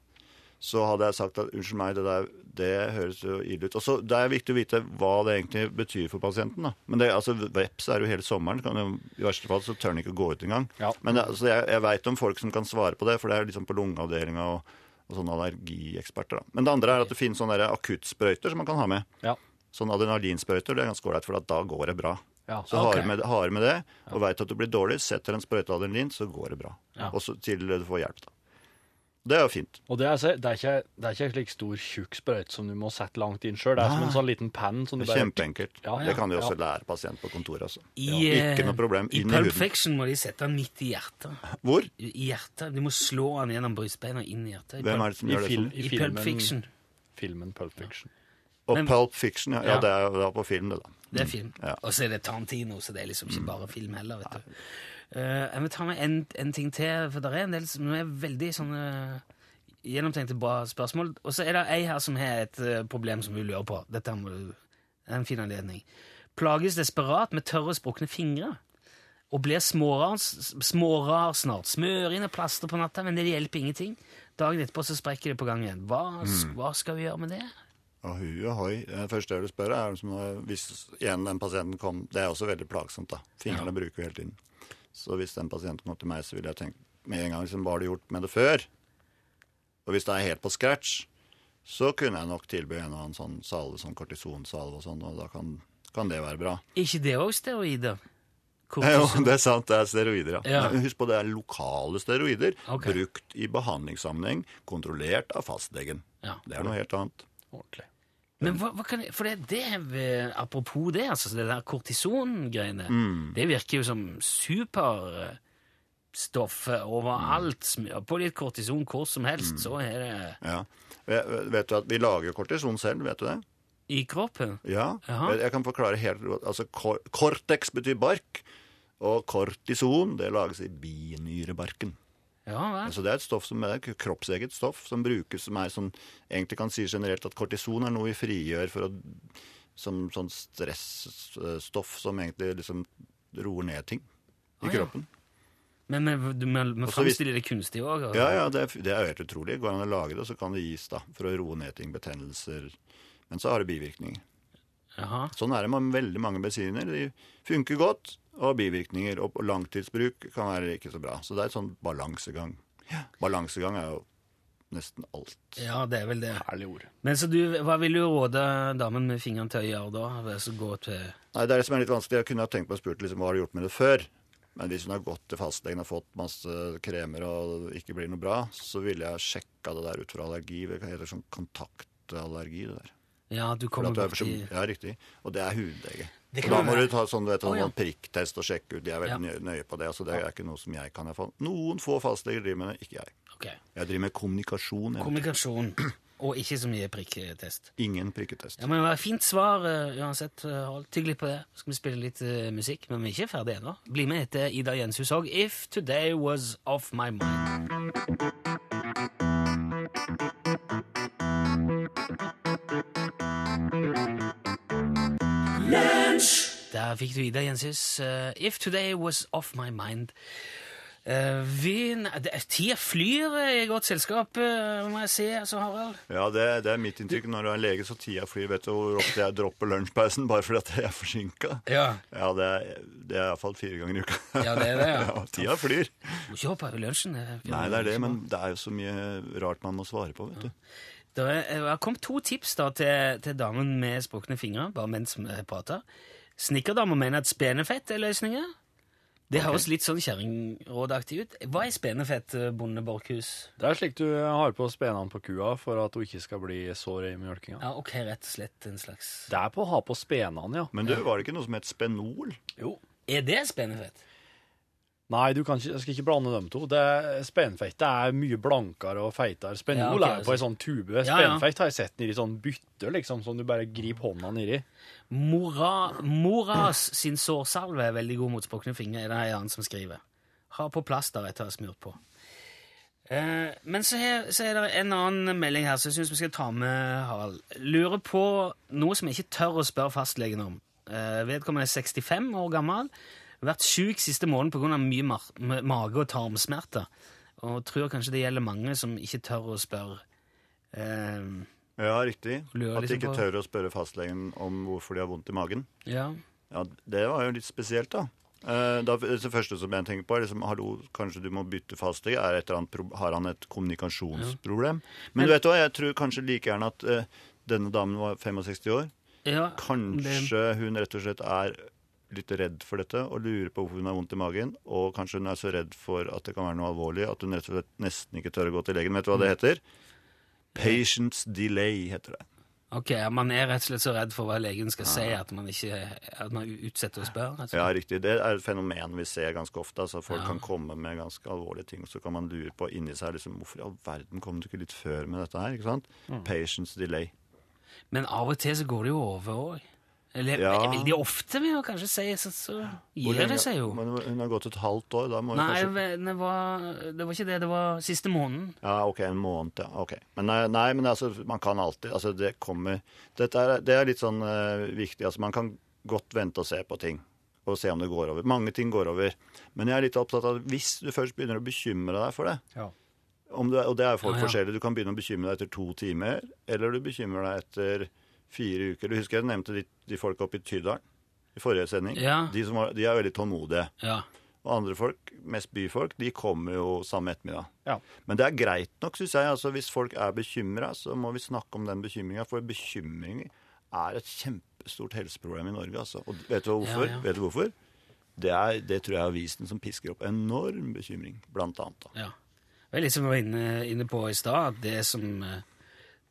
Så hadde jeg sagt at unnskyld meg, det der det høres jo ille ut. Og så Det er viktig å vite hva det egentlig betyr for pasienten. da. Men det, altså, veps er jo hele sommeren. Kan jo, I verste fall så tør den ikke å gå ut engang. Ja. Men det, altså, jeg, jeg veit om folk som kan svare på det, for det er liksom på lungeavdelinga og, og sånne allergieksperter. da. Men det andre er at det finnes sånne akuttsprøyter som man kan ha med. Ja. Sånn adrenalinsprøyter, det er ganske ålreit, for da går det bra. Ja. Så okay. har, med, har med det, og veit at du blir dårlig, setter en sprøyte adrenalin, så går det bra. Ja. Og så til du får hjelp, da. Det er jo fint. Og det er, det er ikke, det er ikke en slik stor, tjukk sprøyte som du må sette langt inn sjøl. Det er som en sånn liten penn som du Det er bare Kjempeenkelt. Ja, ja, det kan du ja. også lære pasient på kontoret. Altså. I, Ja, ikke eh, noe problem. I Inn i Pulp huden. Må de sette den midt i hjertet. Hvor? I hjertet. De må slå den gjennom brystbeina inn i hjertet. I Hvem er det som gjør det sånn? i I filmen, Pulp Fiction. filmen Pulp Fiction. Og Men- Pulp Fiction, ja, Ja. ja. det er jo da på film, det, da. Det er film. Ja. Og så er det Tarantino, så det er liksom ikke bare film heller, vet du. Eh, jeg vil ta med en, en ting til, for det er en del som er veldig sånne gjennomtenkte bra spørsmål. Og så er det ei her som har et eh, problem som hun lurer på. Dette må du er en fin anledning. Plages desperat med tørre, sprukne fingre. Og blir smårar, smårar snart. Smører inn og plaster på natta, men det hjelper ingenting. Dagen etterpå så sprekker det på gang igjen. Hva, hva skal vi gjøre med det? Hui og. Det første jeg vil spørre, er eh, hvis igjen den pasienten kom Det er også veldig plagsomt, da. Fingrene bruker vi hele tiden. Så hvis den pasienten kom til meg, så ville jeg tenkt med en gang liksom, hva har du gjort med det før? Og hvis det er helt på scratch, så kunne jeg nok tilby en eller annen sånn salve, sånn kortisonsalve og sånn, og da kan, kan det være bra. ikke det òg steroider? Jo, det er sant, det er steroider, ja. Ja. Husk på det er lokale steroider, okay. brukt i behandlingssammenheng, kontrollert av fastlegen. Ja. Det er noe helt annet. Ordentlig. Men hva, hva kan for det, det Apropos det, altså, det der kortisongreiene. Mm. Det virker jo som superstoffet overalt. Smør på litt kortison hvor som helst, Mm. så er det Ja. Vet du at vi lager kortison selv, vet du det? i kroppen. Ja. Jaha. Jeg- kan forklare helt Altså, cortex betyr bark, og kortison, det lages i binyrebarken. Ja vel. Altså, det er et stoff som er et kroppseget stoff som brukes som er sånn Egentlig kan si generelt at kortison er noe vi frigjør for å som sånn stressstoff som egentlig liksom roer ned ting i ja. kroppen. Men vi, framstiller det kunstig òg. Ja, ja, det er, det er helt utrolig. Går an å lage det, så kan det gis da, for å roe ned ting, betennelser. Men så har det bivirkninger. Aha. Sånn er det med veldig mange medisiner. De funker godt, og bivirkninger. Og langtidsbruk kan være ikke så bra. Så det er et sånn balansegang. Balansegang er jo nesten alt. Ja, det er vel det. Herlig ord. Men så du, hva vil du råde damen med fingeren til å gjøre da? Altså gå til Nei, Det er det som er litt vanskelig. Jeg kunne ha tenkt på å spurt liksom, hva har du gjort med det før. Men hvis hun har gått til fastlegen og fått masse kremer og det ikke blir noe bra, så ville jeg sjekka det der ut fra allergi. Det heter sånn kontaktallergi. det der. Ja, du kommer er borti ja, riktig. Og det er hudlege. Det da må du ta sånn, du vet, sånn, oh, ja. prikktest og sjekke ut. De er veldig nøye- nøye på det. Altså, det er ikke noe som jeg kan. i. Noen få fastleger driver med det, ikke jeg. Okay. Jeg driver med kommunikasjon. Jeg. Kommunikasjon. Og ikke så mye prikktest. Ingen prikketest. Ja, men det var et Fint svar eh, uansett. Hold Harald. Tygg litt på det. Så skal vi spille litt uh, musikk, men vi er ikke ferdig ennå. Bli med etter Ida Jenshus òg. If Today Was Off My Mind. Fikk du Ida Jensis. eh, If Today Was Off My Mind. Uh, vi, tida flyr i godt selskap, eh, må jeg si, altså, Harald. Ja, det, det er mitt inntrykk. Når du er lege, så tida flyr. Vet du hvor ofte jeg dropper lunsjpausen bare fordi at jeg er forsinka? Ja. Ja, det det er iallfall fire ganger i uka. Ja, det er det, ja. ja tida flyr. Må ikke hoppe over lunsjen. Nei, det er det, men det er jo så mye rart man må svare på, vet du. Det har kommet to tips da til, til damen med sprukne fingre, bare mens vi prater. Snikkerdama mener at spenefett er løsningen. Det høres litt sånn kjerringrådaktig ut. Hva er spenefett, eh, bonde Borchhus? Det er slik du har på spenene på kua for at hun ikke skal bli sår i mjølkinga. Ja, ok, rett og slett en slags... Det er på å ha på spenene, ja. Men du, var det ikke noe som het Spenol? Jo. Er det spenefett? Nei, du kan ikke, jeg skal ikke blande dem to. Det, spenfettet er mye blankere og feitere. Spenol Ja, okay, er på ei sånn tube. Ja. Har jeg sett nedi sånn bytte, liksom, som du bare griper hånda nedi. Mora, moras sin sårsalve er veldig god mot sprukne fingre, er det en annen som skriver. Har på plaster etter å ha smurt på. Eh, men så er, så er det en annen melding her som jeg syns vi skal ta med, Harald. Lurer på noe som jeg ikke tør å spørre fastlegen om. Eh, vedkommende er 65 år gammel. Vært sjuk siste måneden pga. mye ma- mage- og tarmsmerter. Og tror kanskje det gjelder mange som ikke tør å spørre. Eh, Ja, riktig. Lurer At de liksom ikke på- tør å spørre fastlegen om hvorfor de har vondt i magen. ja. Ja, Det var jo litt spesielt, da. Eh, da det første som jeg tenker på, er liksom, hallo, kanskje du må bytte fastlege. Er et eller annet pro- har han et kommunikasjonsproblem? Men, du vet hva, jeg tror kanskje like gjerne at eh, denne damen var 65 år. ja Kanskje hun rett og slett er litt redd for dette og lurer på hvorfor hun har vondt i magen. Og kanskje hun er så redd for at det kan være noe alvorlig at hun rett og slett nesten ikke tør å gå til legen. Vet du hva det heter? Patients delay, heter det. Ok, Man er rett og slett så redd for hva legen skal si at man ikke at man utsetter å spørre? Ja, riktig. Det er et fenomen vi ser ganske ofte. altså Folk Ja. kan komme med ganske alvorlige ting, og så kan man lure på inni seg liksom, hvorfor i all verden kom du ikke litt før med dette her? ikke sant? Mm. Patients delay. Men av og til så går det jo over òg. Eller Ja. veldig ofte, vil jeg kanskje si, så, så gir lenge- det seg jo. Men hun har gått et halvt år, da må hun Nei, kanskje det var, det var ikke det. Det var siste måneden. Ja, ok, en måned, ja. ok. Men nei, nei men altså, man kan alltid Altså, det kommer Dette er, det er litt sånn uh, viktig. Altså, man kan godt vente og se på ting. Og se om det går over. Mange ting går over. Men jeg er litt opptatt av at hvis du først begynner å bekymre deg for det Ja. om du, Og det er jo folk Ja, ja. forskjellige. Du kan begynne å bekymre deg etter to timer, eller du bekymrer deg etter fire uker. Du husker jeg nevnte de, de folka oppe i Tydalen i forrige sending? Ja. De, som var, de er veldig tålmodige. Ja. Og andre folk, mest byfolk, de kommer jo samme ettermiddag. Ja. Men det er greit nok, syns jeg. Altså, hvis folk er bekymra, så må vi snakke om den bekymringa. For bekymring er et kjempestort helseproblem i Norge. Altså. Og vet du hvorfor? Ja, ja. Vet du hvorfor? Det, er, det tror jeg er avisen som pisker opp enorm bekymring, blant annet. Da. ja. Det er liksom vi var inne, inne på i stad, at det som, eh,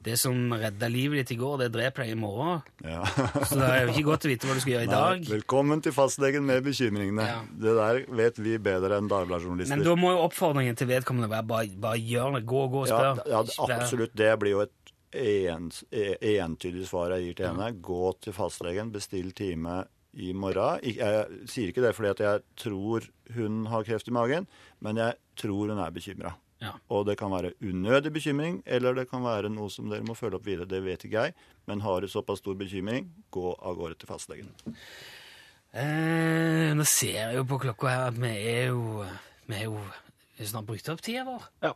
det som redda livet ditt i går, det dreper deg i morgen. Ja. Så det er jo ikke godt å vite hva du skal gjøre i dag. Nei, velkommen til fastlegen med bekymringene. Ja. Det der vet vi bedre enn Dagbladet-journalister. Men da må jo oppfordringen til vedkommende være bare, bare gjør det. Gå, gå og spør. ja, ja, absolutt. Det blir jo et ens, e- entydig svar jeg gir til henne. Gå til fastlegen, bestill time i morgen. Jeg sier ikke det fordi at jeg tror hun har kreft i magen, men jeg tror hun er bekymra. Ja. Og det kan være unødig bekymring, eller det kan være noe som dere må følge opp videre. Det vet ikke jeg. Men har du såpass stor bekymring, gå av gårde til fastlegen. Eh, nå ser jeg jo på klokka her at vi er jo Vi er jo snart brukt opp tida vår. Ja.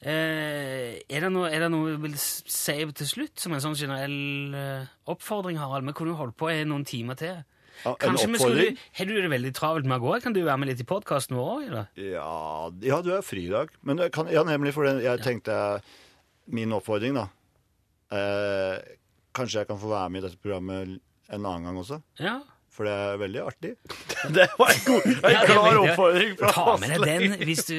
Eh, er, det noe, er det noe du vil si til slutt, som en sånn generell eh, oppfordring, Harald? Vi kunne jo holdt på i noen timer til. Kanskje vi skulle. Har du det veldig travelt med å gå? Kan du være med litt i podkasten vår òg. Ja, ja, du er fri i dag. Men det kan, ja, nemlig fordi jeg tenkte Min oppfordring, da. Eh, kanskje jeg kan få være med i dette programmet en annen gang også? Ja. For det er veldig artig. Det var en, god, en klar oppfordring fra Ta med deg den hvis du,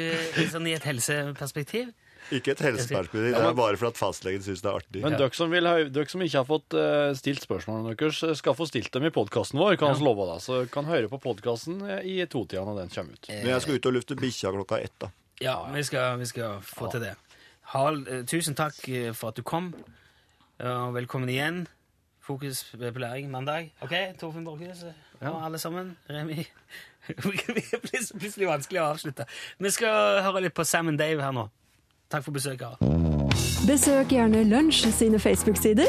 sånn i et helseperspektiv. Ikke et helseperspektiv, det er bare for at fastlegen syns det er artig. Men dere som, vil, ha- dere som ikke har fått uh, stilt spørsmålene deres, eh, skal få stilt dem i podkasten vår, kan vi love deg. Så kan høre på podkasten i totida når den kommer ut. Men jeg skal ut og lufte bikkja klokka ett, da. Ja, vi skal, vi skal få til det. Harald, eh, tusen takk eh, for at du kom, Ja, og velkommen igjen. Fokus på læring mandag. OK, Torfinn Borchhus og alle sammen. Remi. Det blir plutselig vanskelig å avslutte. Vi skal høre litt på Sam and Dave her nå. Takk for besøket. Besøk gjerne Lunsj sine Facebook-sider.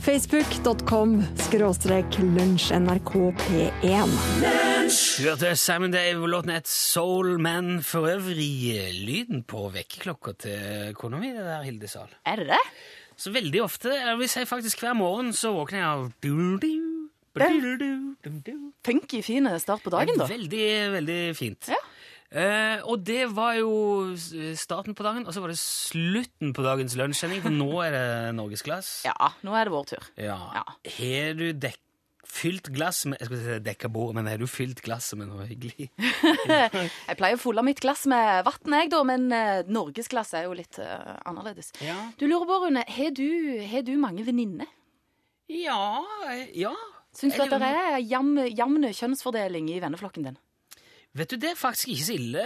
Facebook.com skråstrek lunsjnrkp1. Du hørte Simon Dave og låten het Soul Man. For øvrig eh, lyden på vekkerklokka til kona mi, det der, Hilde Sahl. Er det det? Så veldig ofte, jeg vil si faktisk hver morgen, så våkner jeg av du-du, du-du-du, du-du. Funky, fin start på dagen, da. Veldig, veldig fint. Ja. Eh, og det var jo starten på dagen, og så var det slutten på dagens lunsjsending, for nå er det norgesglass. Ja, nå er det vår tur. Ja. Ja. Har du dekk, fylt glass med Jeg skulle si dekka bord, men har du fylt glasset med noe hyggelig? Jeg pleier å fylle mitt glass med vann, jeg, da, men uh, norgesglass er jo litt uh, annerledes. Ja. Du lurer på, Rune, har du, har du mange venninner? Ja, eh, ja. Syns du at det er jevn kjønnsfordeling i venneflokken din? Vet du, det er faktisk ikke så ille,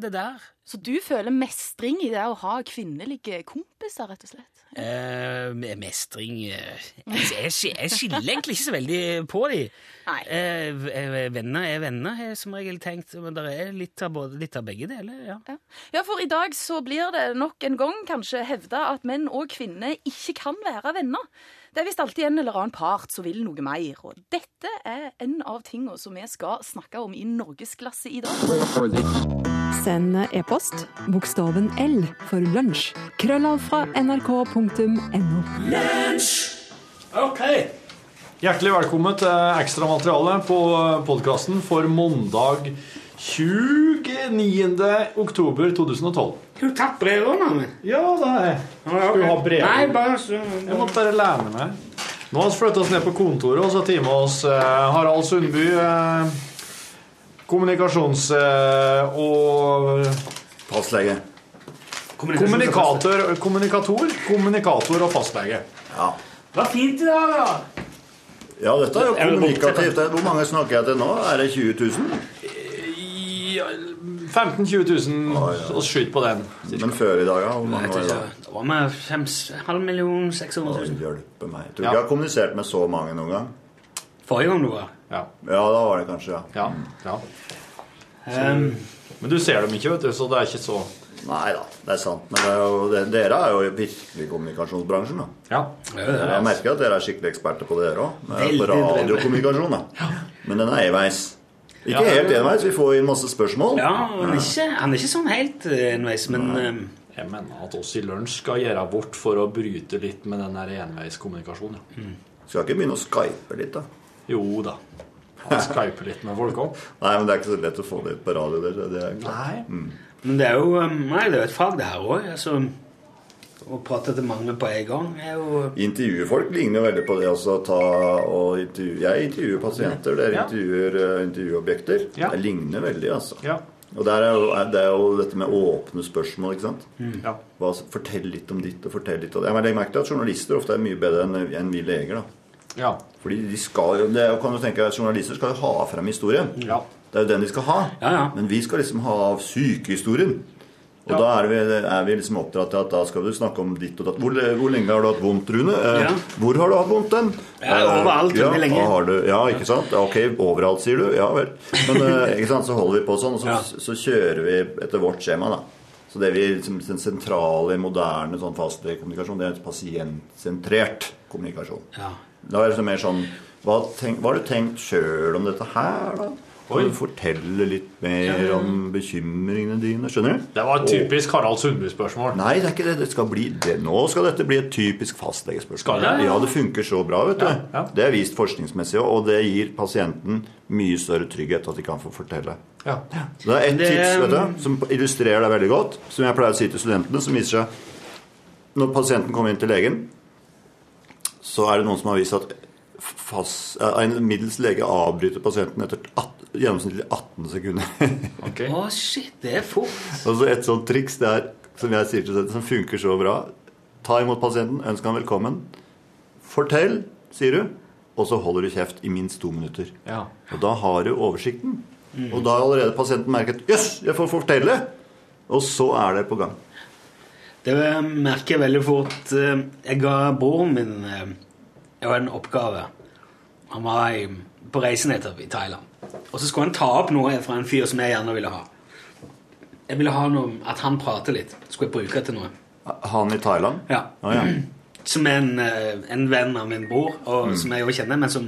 det der. Så du føler mestring i det å ha kvinnelige kompiser, rett og slett? Eh, mestring eh, jeg, jeg, skiller egentlig ikke så veldig på de. Nei. Eh, eh, venner er venner, har jeg som regel tenkt. Men det er litt av, både, litt av begge deler. ja. Ja. ja, for i dag så blir det nok en gang kanskje hevda at menn og kvinner ikke kan være venner. Det er visst alltid en eller annen part som vil noe mer, og dette er en av tingene som vi skal snakke om i Norgesklasse i dag. Send e-post bokstaven L for lunsj. Krøllav fra nrk.no. Ok. Hjertelig velkommen til ekstramateriale på podkasten for mandag 29. oktober 2012. Har du tatt brevene? Ja, det har jeg. Skal du ha brev? Nei, bare så Jeg måtte bare lære meg. Nå har vi flyttet oss ned på kontoret, og så tar vi med oss eh, Harald Sundby, eh, kommunikasjons... Eh, og Fastlege. kommunikator, kommunikator, kommunikator og fastlege. Ja. Det var fint i dag, da. ja, dette er jo kommunikativt. Hvor mange snakker jeg til nå? Er det 20 000? Ja, 15 000-20 000 Å, ja. og skyt på den. Men før i dag, ja? Hvor mange var det da? det var med fem, halv million, 600 Å, 000. hjelpe meg. Tror ikke jeg har kommunisert med så mange noen gang. Forrige gang du var. Ja. Ja, da var det kanskje, ja. ja, ja. Um, Men du ser dem ikke, vet du, så det er ikke så Nei da, det er sant. Men det er jo, det, dere er jo virkelig i kommunikasjonsbransjen, da. Ja. Jeg merker at dere er skikkelig eksperter på det, dere òg. På radiokommunikasjon, da. Men den er enveis. Ikke Ja. helt enveis. Vi får inn masse spørsmål. ja, han er, ikke, han er ikke sånn helt eh, enveis, men um, Jeg mener at oss i lunsj skal gjøre vårt for å bryte litt med den enveiskommunikasjonen. Ja. Skal ikke begynne å skype litt, da. Jo da. Han skyper litt med folk òg. Nei, men det er ikke så lett å få det ut på radio. Det, det er. Nei. Men det er jo um, Nei, det er et fag, det her òg. Altså, å prate til mange på en gang er jo Intervjufolk ligner jo veldig på det også. Ta og intervju... Jeg intervjuer pasienter, dere Ja. intervjuer uh, intervjuobjekter. Ja. Det ligner veldig, altså. Ja. Og der er jo, det er jo dette med åpne spørsmål, ikke sant. ja. Hva, fortell litt om ditt, og fortell litt om det. Jeg merker at journalister ofte er mye bedre enn vi leger, da. Ja. Fordi de skal jo, det kan du tenke, Journalister skal jo ha frem historien. Ja. Det er jo den de skal ha. Ja, ja. Men vi skal liksom ha sykehistorien. Og Ja. da er vi, er vi liksom oppdratt til at da skal du snakke om ditt og datt. Hvor, hvor lenge har du hatt vondt, Rune? Eh, Ja. Hvor har du hatt vondt den? Ja, overalt, ja, lenge. Har du, ja, ikke sant? Ok, overalt, sier du. Ja vel. Men eh, ikke sant, så holder vi på sånn, og så, Ja. så kjører vi etter vårt skjema, da. Så det vi, liksom, den sentrale, moderne sånn fastlegekommunikasjon, det er pasientsentrert kommunikasjon. Ja. Da er det liksom mer sånn hva, tenk, hva har du tenkt sjøl om dette her, da? Kan du fortelle litt mer om bekymringene dine? Skjønner du? Det var et typisk Harald Sundby-spørsmål. Nei, det er ikke det. det, skal bli det. Nå skal dette bli et typisk fastlegespørsmål. Skal det? Ja, det funker så bra, vet du. Ja, ja. Det er vist forskningsmessig og det gir pasienten mye større trygghet at de kan få fortelle. Ja. Det er ett tips vet du, som illustrerer det veldig godt, som jeg pleier å si til studentene, som viser seg Når pasienten kommer inn til legen, så er det noen som har vist at fast, eh, en middels lege avbryter pasienten etter 18, gjennomsnittlig 18 sekunder. okay. Å, shit, det er fort. Og så Et sånt triks det er, som jeg sier til deg, som funker så bra Ta imot pasienten, ønsk han velkommen. Fortell, sier du, og så holder du kjeft i minst to minutter. Ja. Og da har du oversikten. Og da har allerede pasienten merket Jøss, jeg får fortelle! Og så er det på gang. Det merker jeg veldig fort. Eh, Jeg ga broren min eh, jeg var en oppgave. Han var på reise nettopp i Thailand. Og så skulle han ta opp noe fra en fyr som jeg gjerne ville ha. Jeg ville ha noe, at han prater litt. Skulle jeg bruke det til noe. Han i Thailand? Ja. Oh, ja. Som er en, eh, en venn av min bror, og som jeg jo kjenner, men som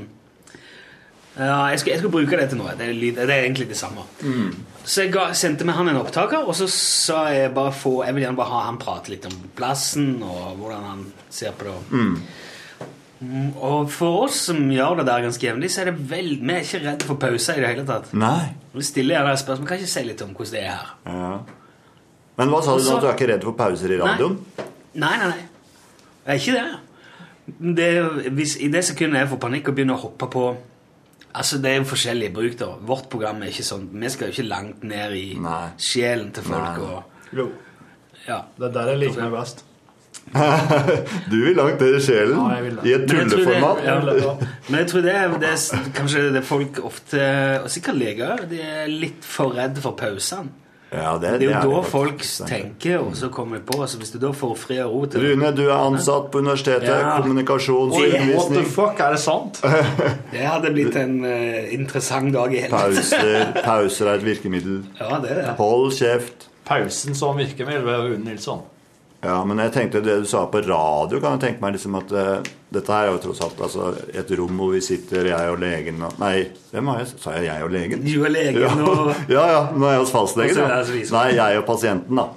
ja, jeg skulle, jeg skulle bruke det til noe. Det er, det er egentlig det samme. Så jeg ga, sendte med han en opptaker, og så sa jeg bare få Jeg vil gjerne bare ha han prate litt om plassen og hvordan han ser på det. Mm, Og for oss som gjør det der ganske jevnlig, så er det vel Vi er ikke redde for pauser i det hele tatt. Nei. Vi stiller gjerne spørsmål. Kan ikke si litt om hvordan det er her? Ja. Men hva sa du nå? Du er ikke redd for pauser i radioen? Nei, nei, nei. Jeg er ikke det. det hvis, I det sekundet jeg får panikk og begynner å hoppe på Altså, Det er jo forskjellig bruk. da. Vårt program er ikke sånn Vi skal jo ikke langt ned i Nei. sjelen til folk. Nei. og Jo. ja. Det er der jeg liker meg best. Du vil langt ned i sjelen. Ja, jeg vil det. I et Men jeg tror det- tulleformat. Men jeg tror det er, det er kanskje det er folk ofte Og sikkert leger de er litt for redde for pausene. Ja, det, Det er jo det da det folk faktisk. tenker, og så kommer de på. Altså Hvis du da får fred og ro til Rune, du er ansatt på universitetet. Ja. Kommunikasjon, What the fuck, er det sant? Det hadde blitt en uh, interessant dag i helvete. Pauser, pauser er et virkemiddel. Ja, det er det. Hold kjeft. Pausen som virkemiddel ved Rune Nilsson. Ja, men jeg tenkte det du sa på radio, kan jeg tenke meg liksom at uh, dette her er jo tross alt altså, et rom hvor vi sitter, jeg og legen og Nei, hvem var jeg? Sa jeg jeg og legen? Du er legen Ja, og ja, ja, nå er jeg hos fastlegen. Er Ja. altså Nei, jeg og pasienten, da.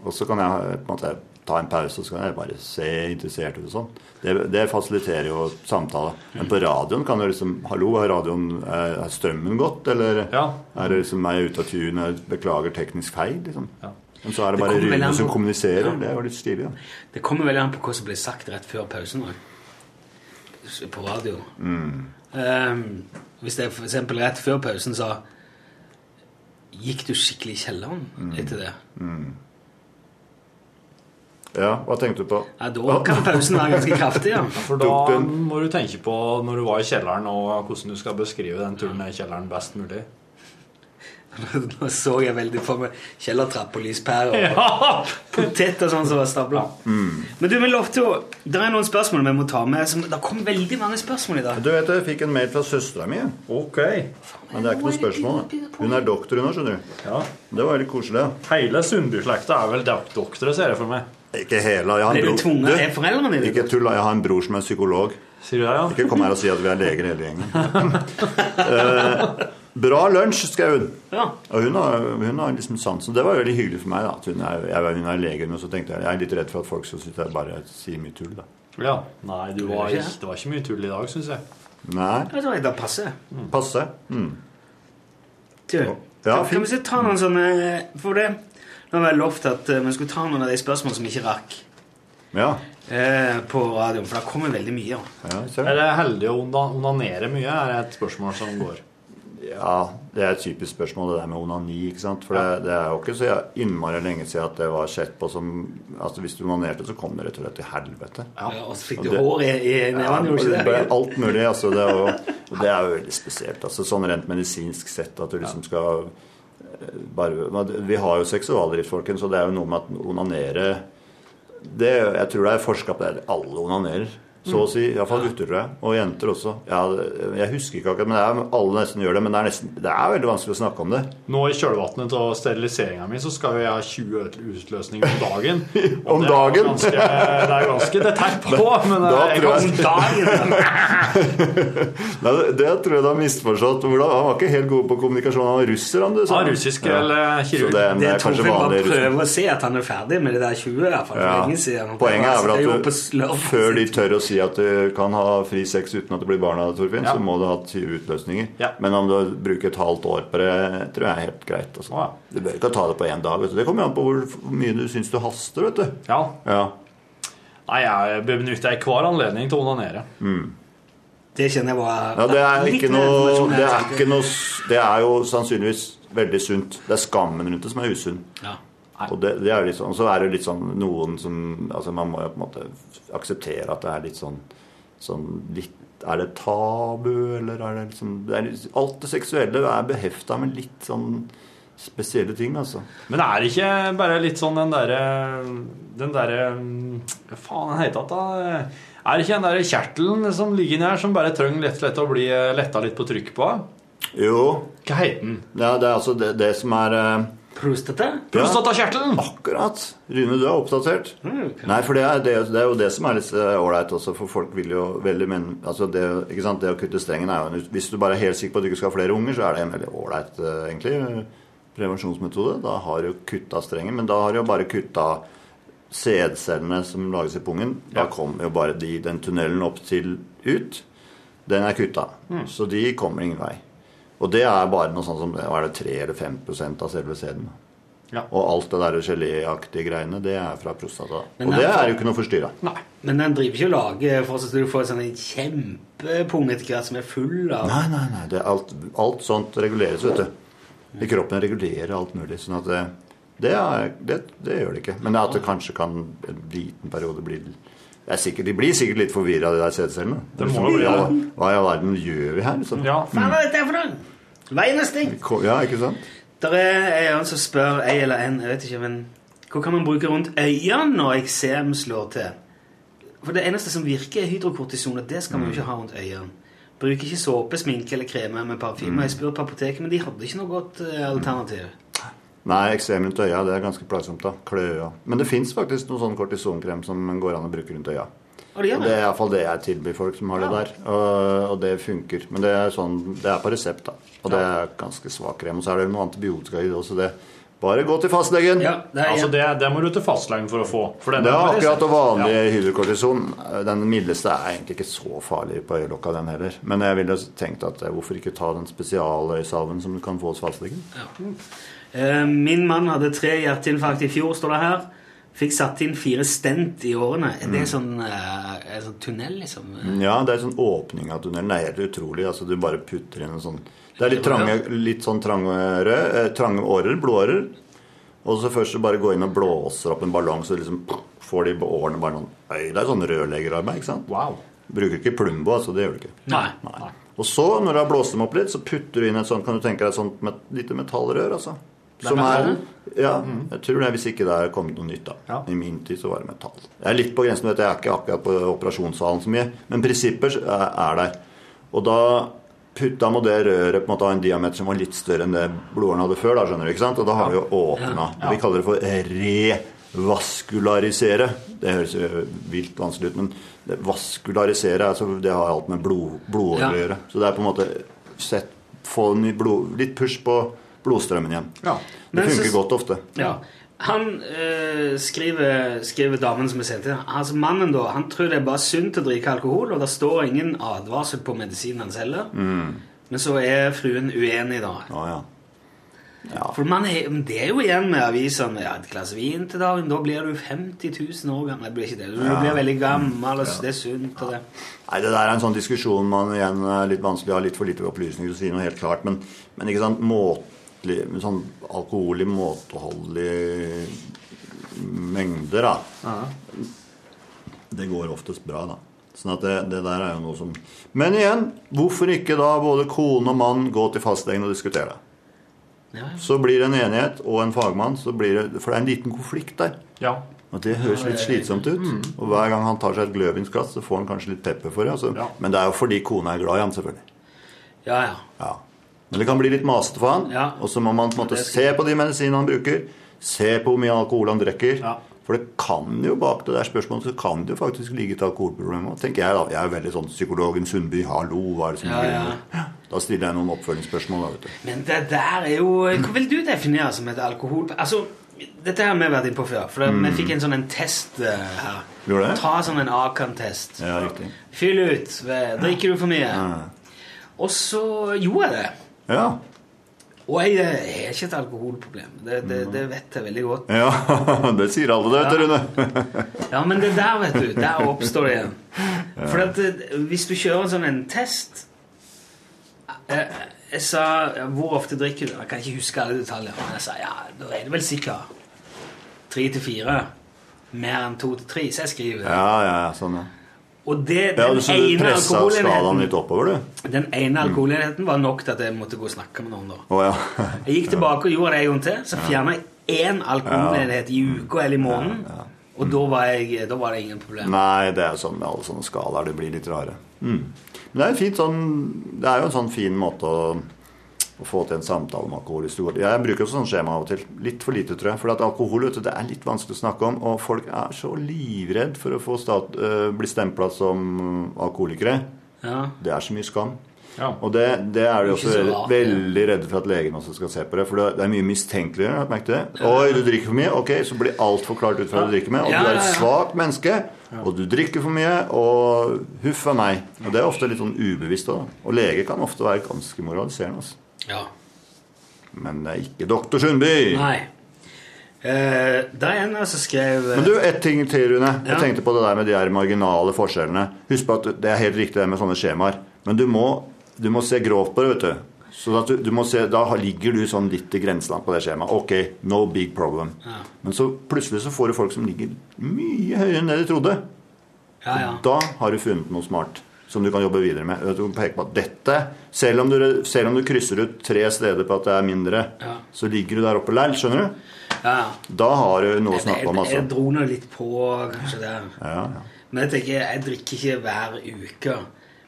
Og så kan jeg eh, på en måte ta en pause, og så kan jeg bare se interessert ut og sånn. Det, det fasiliterer jo samtale. Men på radioen kan du liksom Hallo, har radioen Er er strømmen gått, eller Ja. er det liksom meg ute av tune, beklager teknisk feil, liksom? Ja. Men så er det Det bare Rune som på- kommuniserer. Ja. Det jo litt stilig, da. Det kommer veldig an på hva som blir sagt rett før pausen òg. På radio. Ehm, hvis det eksempel rett før pausen sa Gikk du skikkelig i kjelleren etter det? Ja, hva tenkte du på? Ja, Da kan pausen være ganske kraftig. ja. For da må du tenke på når du var i kjelleren, og hvordan du skal beskrive den turen i kjelleren best mulig. Nå så jeg veldig for meg kjellertrapp og lyspære og Ja. poteter sånn som var stabla. Men du, vi lovte jo Det er noen spørsmål vi må ta med. Som, det kom veldig mange spørsmål i dag. Du vet, Jeg fikk en mail fra søstera mi, OK. men det er ikke noe spørsmål. Hun er doktor, hun òg, skjønner du. Ja. Det var veldig koselig. Hele Sundby-slekta er vel dok- doktorer, ser jeg for meg. Ikke hele. Jeg har en bror? Du, Ikke tull, jeg har en bror som er psykolog. Sier du det, ja? Ikke kom her og si at vi er leger hele gjengen. Eh, bra lunsj, skrev hun. Ja. Og hun har, hun har liksom sansen. Det var veldig hyggelig for meg. da at Hun er, jeg, hun er lege, og så tenkte jeg jeg er litt redd for at folk skal sitte her bare sier mye tull. da ja. Nei, du var, ikke ikke, det var ikke mye tull i dag, syns jeg. Nei, Jeg tror jeg bare passer. passe. Mm. Du, Ja, kan, kan vi så ta noen sånne For det Nå har jeg lovt at eh, vi skulle ta noen av de spørsmålene som vi ikke rakk Ja. eh, på radioen, for det kommer veldig mye. Ja, Er det heldig å onanere mye, er et spørsmål som går. Ja, det er et typisk spørsmål, det der med onani. ikke sant? For det, det er jo ikke så innmari lenge siden at det var sett på som altså Hvis du onanerte, så kom det rett og slett til helvete. Ja. og så fikk du det- hår i, i neven, gjorde ikke det? alt mulig. altså det er, jo, det er jo veldig spesielt. altså Sånn rent medisinsk sett at du liksom skal eh, bare, Vi har jo seksualdrift, folkens, og det er jo noe med at onanere det, Jeg tror det er forska på det. Alle onanerer. Så å si. Iallfall gutter, tror jeg. Og jenter også. Ja, jeg husker ikke akkurat, men det er, alle nesten gjør det. Men det er, nesten, det er veldig vanskelig å snakke om det. Nå i kjølvannet av steriliseringa mi så skal jo jeg ha 20 utløsninger om dagen. Og Om det er dagen? Ganske, det er ganske det er tett på, men Da jeg tror kan jeg- Dagen! Nei, det, det tror jeg du har misforstått. Hvordan, han var ikke helt god på kommunikasjon. Han var russer, han du sa. Ja, russisk eller kirurg. det, Det det er kanskje bare vanlig prøver å se at han er ferdig med det der 20, i hvert fall. Ja. Poenget er vel at du, før de tør å si at du kan ha fri sex uten at det blir barn av det, Torfinn, Ja. så må du ha 20 utløsninger. Ja. Men om du bruker et halvt år på det, tror jeg er helt greit. Altså. Ja. Du bør ikke ta det på én dag. Vet du. Det kommer an på hvor mye du syns du haster. vet du. Ja. Ja. Nei, jeg benytter hver anledning til å onanere. Det kjenner jeg bare ja, det er ikke noe Det er ikke noe Det er jo sannsynligvis veldig sunt. Det er skammen rundt det som er usunn. Ja. Og det, det er sånn, så er det litt sånn noen som altså Man må jo på en måte akseptere at det er litt sånn, sånn litt, Er det tabu, eller er det liksom det er, Alt det seksuelle er behefta med litt sånn spesielle ting, altså. Men er det ikke bare litt sånn den derre Den derre Hva faen heter det da? Er det ikke den der kjertelen som ligger inni her, som bare trenger lett, lett å bli eh, letta litt på trykk på? Jo, Hva heter den? ja, det er altså det, det som er eh, Prostata? Prostatakjertelen! Akkurat! Rune, du er oppdatert. Mm, okay. Nei, for det er, det, det er jo det som er litt eh, ålreit også, for folk vil jo veldig men, altså det, ikke sant? det å kutte strengen er jo en Hvis du bare er helt sikker på at du ikke skal ha flere unger, så er det en veldig ålreit, eh, egentlig, prevensjonsmetode. Da har du kutta strengen, men da har du jo bare kutta sædcellene som lages i pungen. Da kommer jo bare de, den tunnelen opp til ut. Den er kutta. Så de kommer ingen vei. Og det er bare noe sånn som er det, 3 eller 5% av selve sæden. Ja. Og alt det der geléaktige greiene, det er fra prostata. Men Og det er- jo ikke noe forstyrra. Men den driver ikke og lager for at du får sånn en kjempepung etter hvert som er full av Nei, nei, nei. Det alt, alt sånt reguleres, vet du. I kroppen regulerer alt mulig. Sånn at det, det, er, det, det gjør det ikke. Men at det kanskje kan en liten periode bli er sikkert, De blir sikkert litt forvirra, de der sædcellene. Det må jo bli Hva det. hva i all verden gjør vi her? Liksom? Ja. Faen, hva er dette for noe? Veien er stengt. Ja, ikke sant? Der er en som spør, ei eller en, jeg vet ikke, men Hva kan man bruke rundt øynene når eksem slår til? For det eneste som virker, er hydrokortison, og det skal man jo ikke ha rundt øynene. Bruker ikke såpe, sminke eller kreme med parfyme. Jeg spør på apoteket, men de hadde ikke noe godt eh, alternativ. Nei, eksem rundt øya det er ganske plagsomt. da, Klø øya. Men det fins faktisk noe sånn kortisonkrem som går an å bruke rundt øya. Og det det det. er iallfall det jeg tilbyr folk som har det der. Og, og det funker. Men det er, sånn, det er på resept, da. Og det er ganske svak krem. Og så er det noe antibiotika i det også. Det. Bare gå til fastlegen! Ja, det er, Altså, det, det må du til fastlegen for å få. For den Det er akkurat og vanlig hydrokortison. Den mildeste er egentlig ikke så farlig på øyelokka, den heller. Men jeg ville tenkt at eh, hvorfor ikke ta den spesialøysalven som du kan få hos fastlegen? Eh, Min mann hadde tre hjerteinfarkt i fjor, står det her. Fikk satt inn fire stent i årene. Er det sånn, eh, en sånn tunnel, liksom? Ja, det er sånn åpning av tunnelen. Det er helt utrolig. altså Du bare putter inn en sånn Det er litt trange, litt sånn trange, rød, eh, trange årer, blodårer. Og så først så bare gå inn og blåser opp en ballong, så liksom får de årene bare noen øy. Det er sånn rørleggerarbeid, ikke sant? Wow. Bruker ikke Plumbo, altså. Det gjør du ikke. Nei. Og så, når du har blåst dem opp litt, så putter du inn et sånt, kan du tenke deg et sånt met, lite metallrør, altså. Som er, ja, jeg tror det, hvis ikke det er kommet noe nytt, da. Ja. I min tid så var det metall. Jeg er litt på grensen, vet du, jeg er ikke akkurat på operasjonssalen så mye, men prinsipper er, er der. Og da, putta må det røret på en måte ha en diameter som var litt større enn det blodåren hadde før, da, skjønner du, ikke sant? Og da har vi jo åpna. Vi kaller det for revaskularisere. Det høres vilt vanskelig ut, men det vaskularisere, altså, det har alt med blod, blodårer Ja. å gjøre. Så det er på en måte sett, få blod, litt push på blodstrømmen igjen. Ja. Det funker så- godt ofte. Ja. Han øh, skriver, skriver damen som er sendt inn Altså Mannen da, han tror det er bare sunt å drikke alkohol, og det står ingen advarsel på medisinen hans heller. Men så er fruen uenig, da. Ja, ja. Ja. For man er, det er jo igjen med avisene ja, Et glass vin til dagen, da blir du 50 000 år gammel. Nei, det blir ikke det. Du blir veldig gammel, og det er sunt. og det. Nei, Det der er en sånn diskusjon man igjen er litt vanskelig har litt for lite opplysninger til å si noe helt klart. Men, men ikke sant, måtlig, sånn alkohol i måteholdig mengder, da. Det går oftest bra, da. Sånn at det, det der er jo noe som Men igjen, hvorfor ikke da både kone og mann gå til fastlegen og diskutere det? Ja, ja. Så blir det en enighet og en fagmann, så blir det, for det er en liten konflikt der. Ja. Og Det høres litt slitsomt ut. Og hver gang han tar seg et gløvinsglass, så får han kanskje litt pepper for det. Altså. Ja. Men det er jo fordi kona er glad i ham, selvfølgelig. ja, ja. Men det kan bli litt masete for han. Ja. Og så må man på en måte se på de medisinene han bruker. Se på hvor mye alkohol han drikker. Ja. For det kan jo bak det der spørsmålet så kan det jo faktisk ligge et alkoholproblem òg, jeg da. Jeg er jo veldig sånn psykologen Sundby. Hallo, hva er det som Ja, ja. Da stiller jeg noen oppfølgingsspørsmål. da, vet du. Men det der er jo Hva vil du definere som et alkohol... Altså, dette har vi vært inne på før. For det, vi fikk en sånn en test eh, her. Gjorde det? Ta sånn en Akan-test. Ja, riktig. Fyll ut. Drikker du for mye? Ja. Og så gjorde jeg det. Ja. Og jeg eh, har ikke et alkoholproblem. Det, det, det vet jeg veldig godt. ja. Det sier alle, det, vet du, Rune. Ja, men det der, vet du, der oppstår det igjen. For at eh, hvis du kjører sånn en test jeg, Jeg sa 'Hvor ofte drikker du?' Jeg kan ikke huske alle detaljer. Men jeg sa ja, da er det vel sikkert tre til fire. Mer enn to til tre. Så jeg skriver ja, ja, sånn, ja. Og det, Ja, den, ene den ene alkoholenheten var nok til at jeg måtte gå og snakke med noen. da. Oh, ja. Jeg gikk tilbake og gjorde det en gang til. Så fjerna jeg én alkoholenhet i uka eller i måneden. Og da var, jeg, da var det ingen problem. Nei, det er jo sånn med alle sånne skalaer. Det blir litt rare. Mm. Men det er, fint sånn, det er jo en sånn fin måte å, å få til en samtale om alkohol. Jeg bruker også sånn skjema av og til. Litt for lite, tror jeg. For at alkohol vet du, det er litt vanskelig å snakke om. Og folk er så livredd for å få stat, uh, bli stempla som alkoholikere. Ja. Det er så mye skam. Ja. Og det, det er de også veldig, veldig redde for at legen også skal se på det. For det er mye mistenkeligere. merket det? Oi, du drikker for mye? Ok, så blir alt forklart ut fra hva du drikker med. Og du er et svakt menneske, og du drikker for mye, og huff a meg. Og det er ofte litt sånn ubevisst òg. Og leger kan ofte være ganske moraliserende. Altså. Ja. Men det er ikke doktor Sundby. Nei. Eh, det er en som skrev Men du, ett ting til, Rune. Jeg tenkte på det der med de her marginale forskjellene. Husk på at det er helt riktig det med sånne skjemaer. Men du må, du må se grovt på det, vet du. Så at du, du se, Da ligger du sånn litt i grenseland på det skjemaet. Ok, no big problem. Men så plutselig så får du folk som ligger mye høyere enn det de trodde. Ja, ja. Da har du funnet noe smart som du kan jobbe videre med. Du kan peke på at dette, selv om du, selv om du krysser ut tre steder på at det er mindre, Ja. så ligger du der oppe likevel. Skjønner du? ja, ja. Da har du noe å snakke om. jeg, altså. jeg dro nå litt på kanskje det. Ja, ja. Men jeg tenker, jeg drikker ikke hver uke.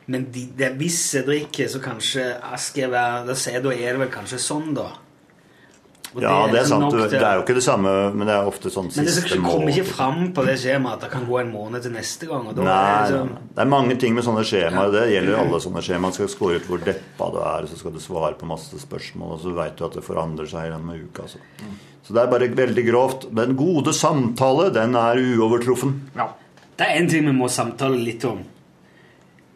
Men de, de, hvis jeg drikker, så kanskje jeg skal være jeg, da er det vel kanskje sånn, da. Og Ja, det er sant. du- til- Det er jo ikke det samme, men det er ofte sånn Men det kommer ikke måned. fram på det skjemaet at det kan gå en måned til neste gang. Og da Nei, er det sånn, det er mange ting med sånne skjemaer. Det gjelder alle sånne skjemaer. Man skal score ut hvor deppa du er, så skal du svare på masse spørsmål, og så veit du at det forandrer seg i denne uka. Altså. Så det er bare veldig grovt. Den gode samtale, den er uovertruffen. Ja. Det er en ting vi må samtale litt om.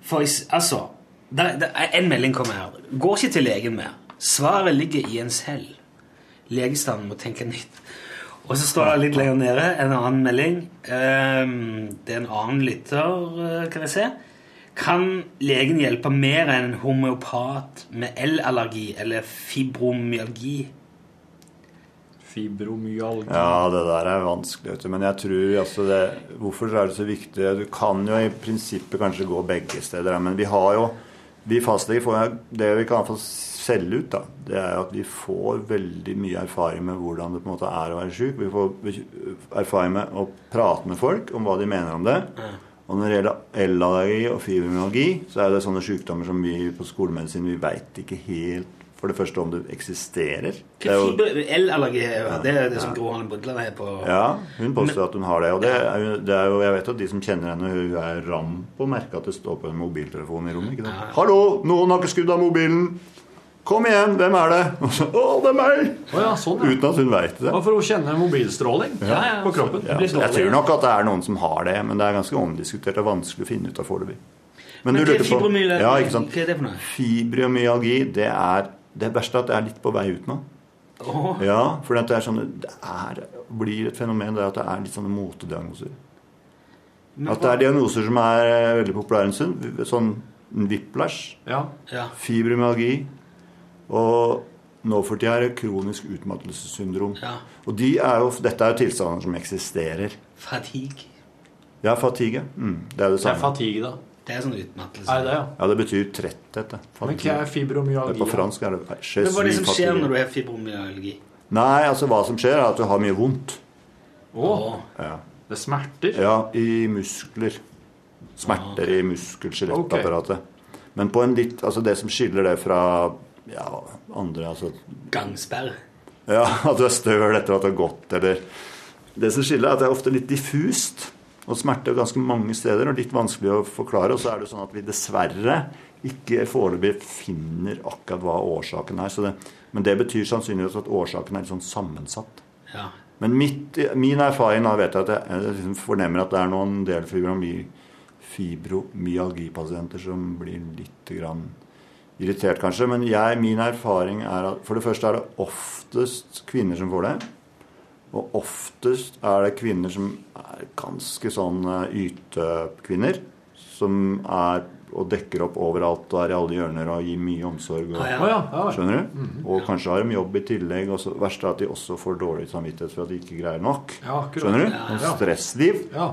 For altså det, det er En melding kommer her. Går ikke til legen mer. Svaret ligger i en selv. Legestanden må tenke nytt. Og så står det litt lenger nede en annen melding. Ehm, det er en annen lytter, eh, kan jeg se. Kan legen hjelpe mer enn en homeopat med L-allergi eller fibromyalgi? Fibromyalgi. Ja, det der er vanskelig, vet du. Men jeg tror altså det Hvorfor er det så viktig? Du kan jo i prinsippet kanskje gå begge steder, men vi har jo Vi fastleger får jo Det vi kan få selge ut, da, det er at vi får veldig mye erfaring med hvordan det på en måte er å være syk. Vi får erfaring med å prate med folk om hva de mener om det. Og når det gjelder elallergi og fibromyalgi, så er det sånne sykdommer som vi på skolemedisin vi veit ikke helt for det første om det eksisterer. Det er jo- det, er det som Gro Harlem Brundtland er på ja, hun påstår at hun har det. Og det er, jo, det er jo, jeg vet at de som kjenner henne, hun er ram på å merke at det står på en mobiltelefon i rommet. ikke sant? 'Hallo, noen har ikke skrudd av mobilen!' 'Kom igjen, hvem er det?' Og så 'Å, det er meg!' Oh, ja, sånn, ja. Uten at hun veit det. Og for å kjenne mobilstråling på kroppen. Ja, jeg tror nok at det er noen som har det, men det er ganske omdiskutert og vanskelig å finne ut av foreløpig. Men Men du er lurte på fibromyalgi? Ja, ikke sant? Hva er det for noe? Fibromyalgi, det er det verste er at det er litt på vei ut nå. Oh. Ja, for det er sånn Det er, blir et fenomen det er at det er litt sånne motediagnoser. men At det er diagnoser som er eh, veldig populære en stund. Sånn whiplash, Ja. ja. fibromyalgi og nå for tida er det kronisk utmattelsessyndrom. ja. Og de er jo, dette er jo tilstander som eksisterer. Fatigue. Ja, fatigue. Mm, det er det Det er fatigue, da. Det er sånn utmattelse. Er det ja? Ja, det betyr tretthet. Men hva er fibromyalgi? På fransk er det Men hva er det som fatigue. skjer når du har fibromyalgi? Nei, altså hva som skjer, er at du har mye vondt. Oh. Åh, Ja, det smerter? ja i muskler. Smerter i muskel-skjelettapparatet. Men på en litt Altså det som skiller det fra ja, andre altså gangsperr. Ja, at du er støl etter at du har gått, eller Det som skiller, er at det er ofte litt diffust. Og smerte er ganske mange steder og litt vanskelig å forklare. Og så er det sånn at vi dessverre ikke foreløpig finner akkurat hva årsaken er. Så det, men det betyr sannsynligvis at årsaken er litt sånn sammensatt. Ja. Men mitt, min erfaring da vet jeg at jeg, jeg liksom fornemmer at det er noen del fibromyalgipasienter som blir litt grann irritert, kanskje. Men jeg, min erfaring er at for det første er det oftest kvinner som får det. Og oftest er det kvinner som er ganske sånn eh, ytekvinner. Som er og dekker opp overalt og er i alle hjørner og gir mye omsorg. Og, Ah, ja. Ja. ja. Skjønner du? Og kanskje har de jobb i tillegg. Og så verst er at de også får dårlig samvittighet for at de ikke greier nok. Ja. Skjønner du? Ja. Og stressliv. ja.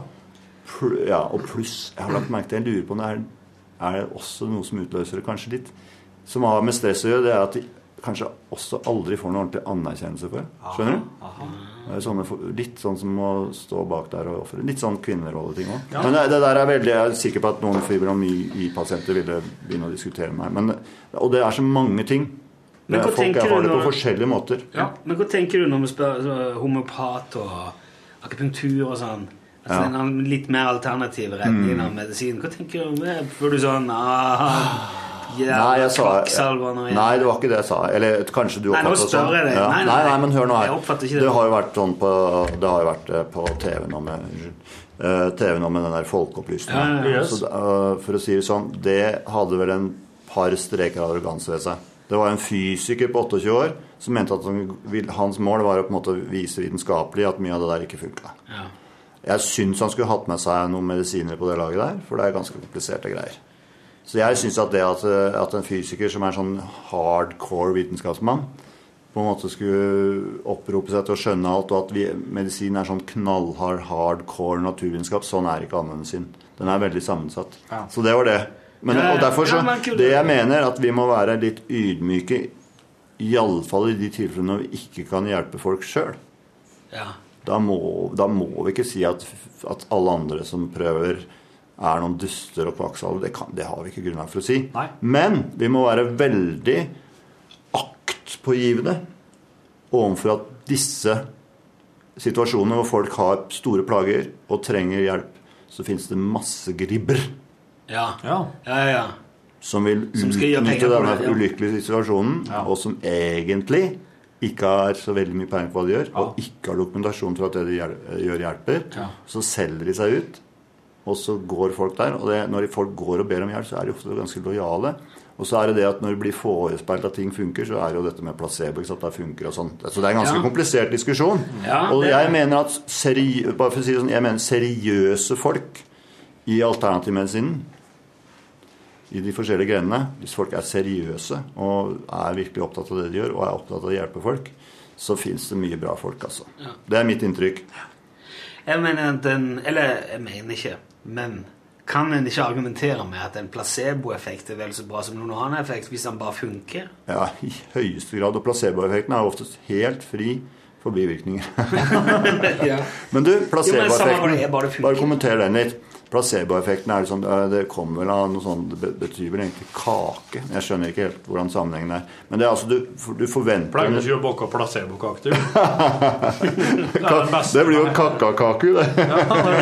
Pl ja, og pluss Jeg har lagt merke til, jeg lurer på om det er, er det også noe som utløser det kanskje litt. Som har med stress å gjøre, det er at de kanskje også aldri får noe ordentlig anerkjennelse for det. Skjønner du? Det er sånne, litt sånn som å stå bak der og ofre. Litt sånn kvinnerolleting òg. Men det, det der er veldig, jeg er sikker på at noen fibromyalgi-pasienter ville begynne å diskutere med meg. Men, og det er så mange ting. Men hva folk har du det på når- forskjellige måter. Ja, Men hva tenker du når vi spør homopat og akupunktur og sånn? Altså Ja. Den litt mer alternativ retning mm. av medisin. Hva tenker du om det? Får du sånn ah, Nei, jeg sa kvakksalver nå igjen? Nei, det var ikke det jeg sa. Eller kanskje du Nei, oppfattet det sånn. Ja. Nei, Nei, nei, nei, men hør nå her. det. det har jo vært sånn på Det har jo vært eh, på TV nå med. Eh, TV nå med den der folkeopplysninga. Ja. Så, eh, for å si det sånn, det hadde vel en par streker av arroganse ved seg. Det var en fysiker på 28 år som mente at han hans mål var å på en måte vise vitenskapelig at mye av det der ikke funka. Ja. Jeg syns han skulle hatt med seg noen medisiner på det laget der, for det er ganske kompliserte greier. Så jeg syns at det at, at en fysiker som er sånn hardcore vitenskapsmann, på en måte skulle opprope seg til å skjønne alt, og at vi, medisin er sånn knallhard, hardcore naturvitenskap, sånn er ikke allmennmedisin. Den er veldig sammensatt. Ja. Så det var det. Men, og derfor så. Det jeg mener, at vi må være litt ydmyke, iallfall i de tilfellene når vi ikke kan hjelpe folk sjøl. ja. Da må, da må vi ikke si at, at alle andre som prøver, er noen duster og kvakksalver. Det, det har vi ikke grunnlag for å si. Nei. Men vi må være veldig aktpågivende overfor at disse situasjonene hvor folk har store plager og trenger hjelp, så finnes det masse gribber Ja. Ja. Ja, ja, ja. som vil utnytte denne ja. ulykkelige situasjonen, Ja. og som egentlig ikke har så veldig mye peiling på hva de gjør, og ikke har dokumentasjon for at det de gjør, hjelper. Så selger de seg ut, og så går folk der. Og det, når folk går og ber om hjelp, så er de ofte ganske lojale. Og så er det det at når det blir forespeilt at ting funker, så er det jo dette med placebo. ikke sant, det funker og sånt. Så det er en ganske Ja. komplisert diskusjon. Ja, og jeg mener at seri, bare for å si det sånn, jeg mener seriøse folk i alternativmedisinen i de forskjellige grenene, hvis folk er seriøse og er virkelig opptatt av det de gjør, og er opptatt av å hjelpe folk, så fins det mye bra folk, altså. Det er mitt inntrykk. Jeg mener at den Eller jeg mener ikke, men kan en ikke argumentere med at en placeboeffekt er vel så bra som noen annen effekt hvis den bare funker? Ja, i høyeste grad. Og placeboeffekten er oftest helt fri for bivirkninger. ja. Men du, placeboeffekten bare. Bare kommenter den litt. Placeboeffekten er liksom, eh, det kommer vel av noe sånt Det betyr vel egentlig kake. Jeg skjønner ikke helt hvordan sammenhengen er. Men det er altså, du, du forventer Pleier ikke å bake placebokake til. Det det blir jo kakakaku, det.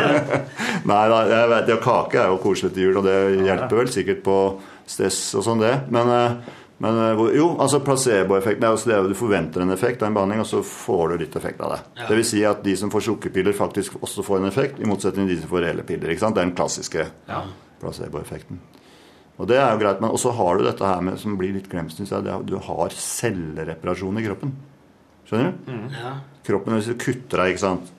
Nei da, jeg vet, ja, kake er jo koselig til jul, og det hjelper vel sikkert på stress og sånn, det. Men, eh, men eh, jo, altså placeboeffekten er også det du forventer en effekt av en behandling, og så får du litt effekt av det. Det vil si at de som får sukkerpiller, faktisk også får en effekt, i motsetning til de som får reelle piller. ikke sant? Det er den klassiske placeboeffekten. Og det er jo greit, men også har du dette her med, som blir litt glemt, syns jeg, du har cellereparasjon i kroppen. Skjønner du? Ja. kroppen hvis du kutter deg, ikke sant?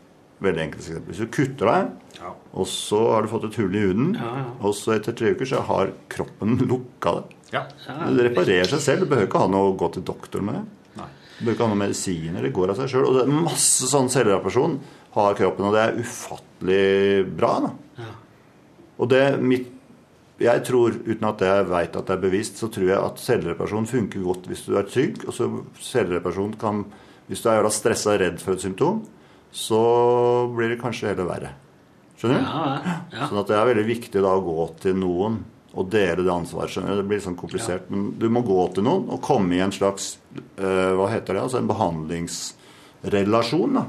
Veldig enkelt eksempel. Hvis du kutter deg, og så har du fått et hull i huden, og så etter tre uker så har kroppen lukka det. Ja. Det reparerer seg selv. Du behøver ikke ha noe å gå til doktor med. Nei. Du behøver ikke ha noe medisiner. Det går av seg sjøl. Og det er masse sånn cellereparasjon har kroppen, og det er ufattelig bra. Da. Og det mitt jeg tror, uten at jeg vet at det er bevisst, så tror jeg at cellereparasjon funker godt hvis du er trygg. Og så cellereparasjon kan Hvis du er jævla stressa og redd for et symptom, så blir det kanskje heller verre. Skjønner du? Ja, ja. ja. Sånn at det er veldig viktig da å gå til noen og dele det ansvaret. skjønner du? Det blir sånn komplisert. Men du må gå til noen og komme i en slags eh, Hva heter det? Altså en behandlingsrelasjon. da.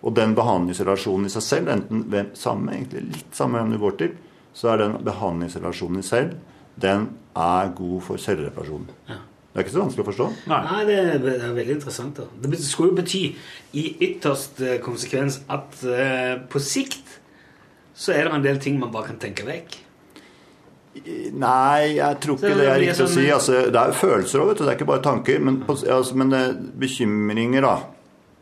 Og den behandlingsrelasjonen i seg selv, enten hvem, samme, egentlig litt samme hvem du går til, så er den behandlingsrelasjonen i selv, den er god for cellereparasjon. Det er ikke så vanskelig å forstå. Nei, det er, det er veldig interessant. da. Det skulle jo bety i ytterst eh, konsekvens at uh, på sikt så er det en del ting man bare kan tenke vekk. Nei, jeg tror ikke det er riktig å sånn- si. Altså, det er jo følelser òg, vet du. Det er ikke bare tanker. Men, altså, men eh, bekymringer, da.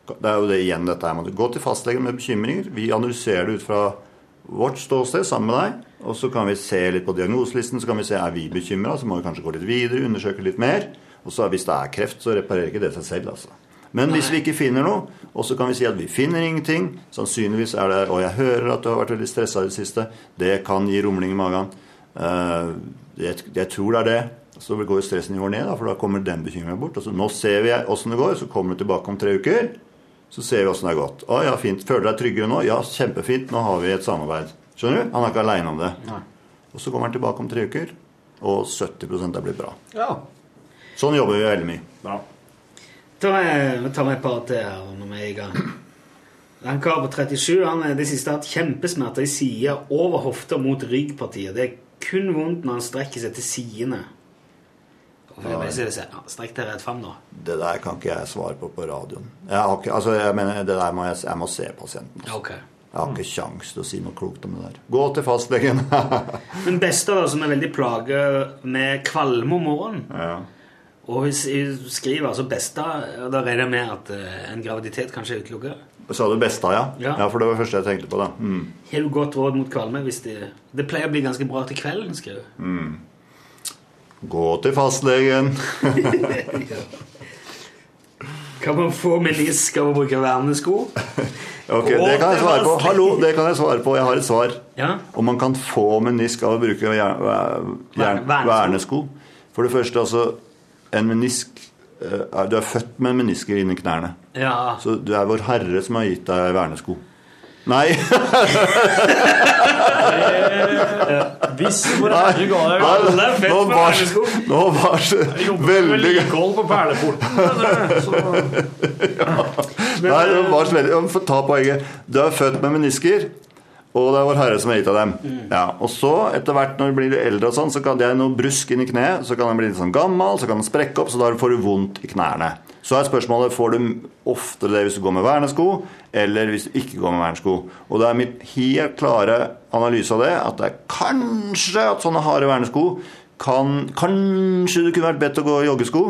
Det er jo det igjen dette her. Gå til fastlegen med bekymringer. Vi analyserer det ut fra vårt ståsted sammen med deg. Og så kan vi se litt på diagnoselisten, så kan vi se er vi bekymra. Så må vi kanskje gå litt videre, undersøke litt mer. Og så hvis det er kreft, så reparerer ikke det seg selv, altså. Men hvis vi ikke finner noe, og så kan vi si at vi finner ingenting Sannsynligvis er det Og jeg hører at du har vært veldig stressa i det siste. Det kan gi rumling i magen. Eh, jeg, jeg tror det er det. Så går stressnivået ned, da, for da kommer den bekymringen bort. Altså, nå ser vi åssen det går, så kommer du tilbake om tre uker. Så ser vi åssen det har gått. Å ja, fint. Føler deg tryggere nå? Ja, kjempefint. Nå har vi et samarbeid. Skjønner du? Han er ikke aleine om det. Og så kommer han tilbake om tre uker, og 70% er blitt bra. Ja. Sånn jobber vi veldig mye. Bra. Ta med, ta med et par til her når vi er i gang. En kar på 37 han er det siste hatt kjempesmerter i sida over hofta mot ryggpartiet. Det er kun vondt når han strekker seg til sidene. Ja, Strekk deg rett fram, da. Det der kan ikke jeg svare på på radioen. Jeg, har ikke, altså, jeg mener, det der må jeg, jeg må se pasienten. Altså. Okay. Jeg har ikke kjangs til å si noe klokt om det der. Gå til fastlegen. Den beste, da, som er veldig plaga med kvalme om morgenen ja. Og hun s- skriver altså 'besta', og Da regner jeg med at eh, en graviditet kanskje er utelukka. Sa du Besta, ja? Ja. ja? For det var det første jeg tenkte på. da. Mm. Har du godt råd mot kvalme? hvis Det det pleier å bli ganske bra til kvelden, skriver hun. Gå til fastlegen. Kan man få menisk av å bruke vernesko? Ok, Gå Det kan jeg svare på. Hallo, det kan jeg svare på. Jeg har et svar. Ja. Om man kan få menisk av å bruke vernesko. For det første, altså En menisk eh, Du er født med menisker inni knærne. ja. Så du er Vår Herre som har gitt deg vernesko. Nei! Hvis vår herre ga deg Alle fett med var vernesko. Nå var det veldig gøy. på perleporten. Nei, det var veldig Få ta poenget. Du er født med menisker, og det er Vår Herre som har gitt av dem. Ja, og så, etter hvert når du blir eldre, og sånn, så kan det er noe brusk inni kneet. Så kan den bli litt sånn gammel, så kan den sprekke opp, så da får du vondt i knærne. Så er spørsmålet får du oftere det hvis du går med vernesko, eller hvis du ikke går med vernesko. Og det er mitt helt klare analyse av det at det er kanskje at sånne harde vernesko kan Kanskje du kunne vært bedt å gå i joggesko.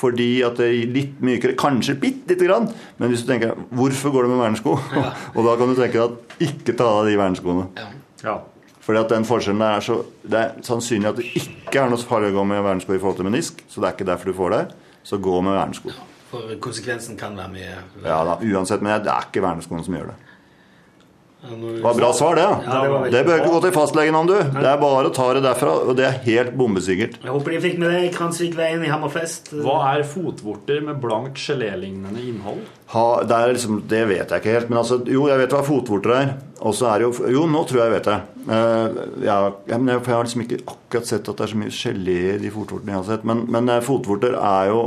Fordi at det er litt mykere, kanskje bitte lite grann. Men hvis du tenker 'hvorfor går det med vernesko?' og da kan du tenke at ikke ta av de verneskoene. ja. Fordi at den forskjellen er så Det er sannsynlig at det ikke er noe farlig å gå med vernesko i forhold til menisk, så det er ikke derfor du får det. Så gå med vernesko. For konsekvensen kan være mye Ja da, uansett, men det er ikke verneskoene som gjør det. Det var bra svar, det. Ja, det behøver det ikke gå til fastlegen om, du. Det er bare å ta det derfra, og det er helt bombesikkert. Jeg håper de fikk med det i Kransvikveien i Hammerfest. Hva er fotvorter med blankt gelélignende innhold? Ha, det, er liksom, det vet jeg ikke helt, men altså, jo, jeg vet hva fotvorter er. Og så er det jo Jo, nå tror jeg jeg vet det. Eh, ja, ja, jeg, jeg har liksom ikke akkurat sett at det er så mye gelé i de fotvortene jeg har sett. Men, men eh, fotvorter er jo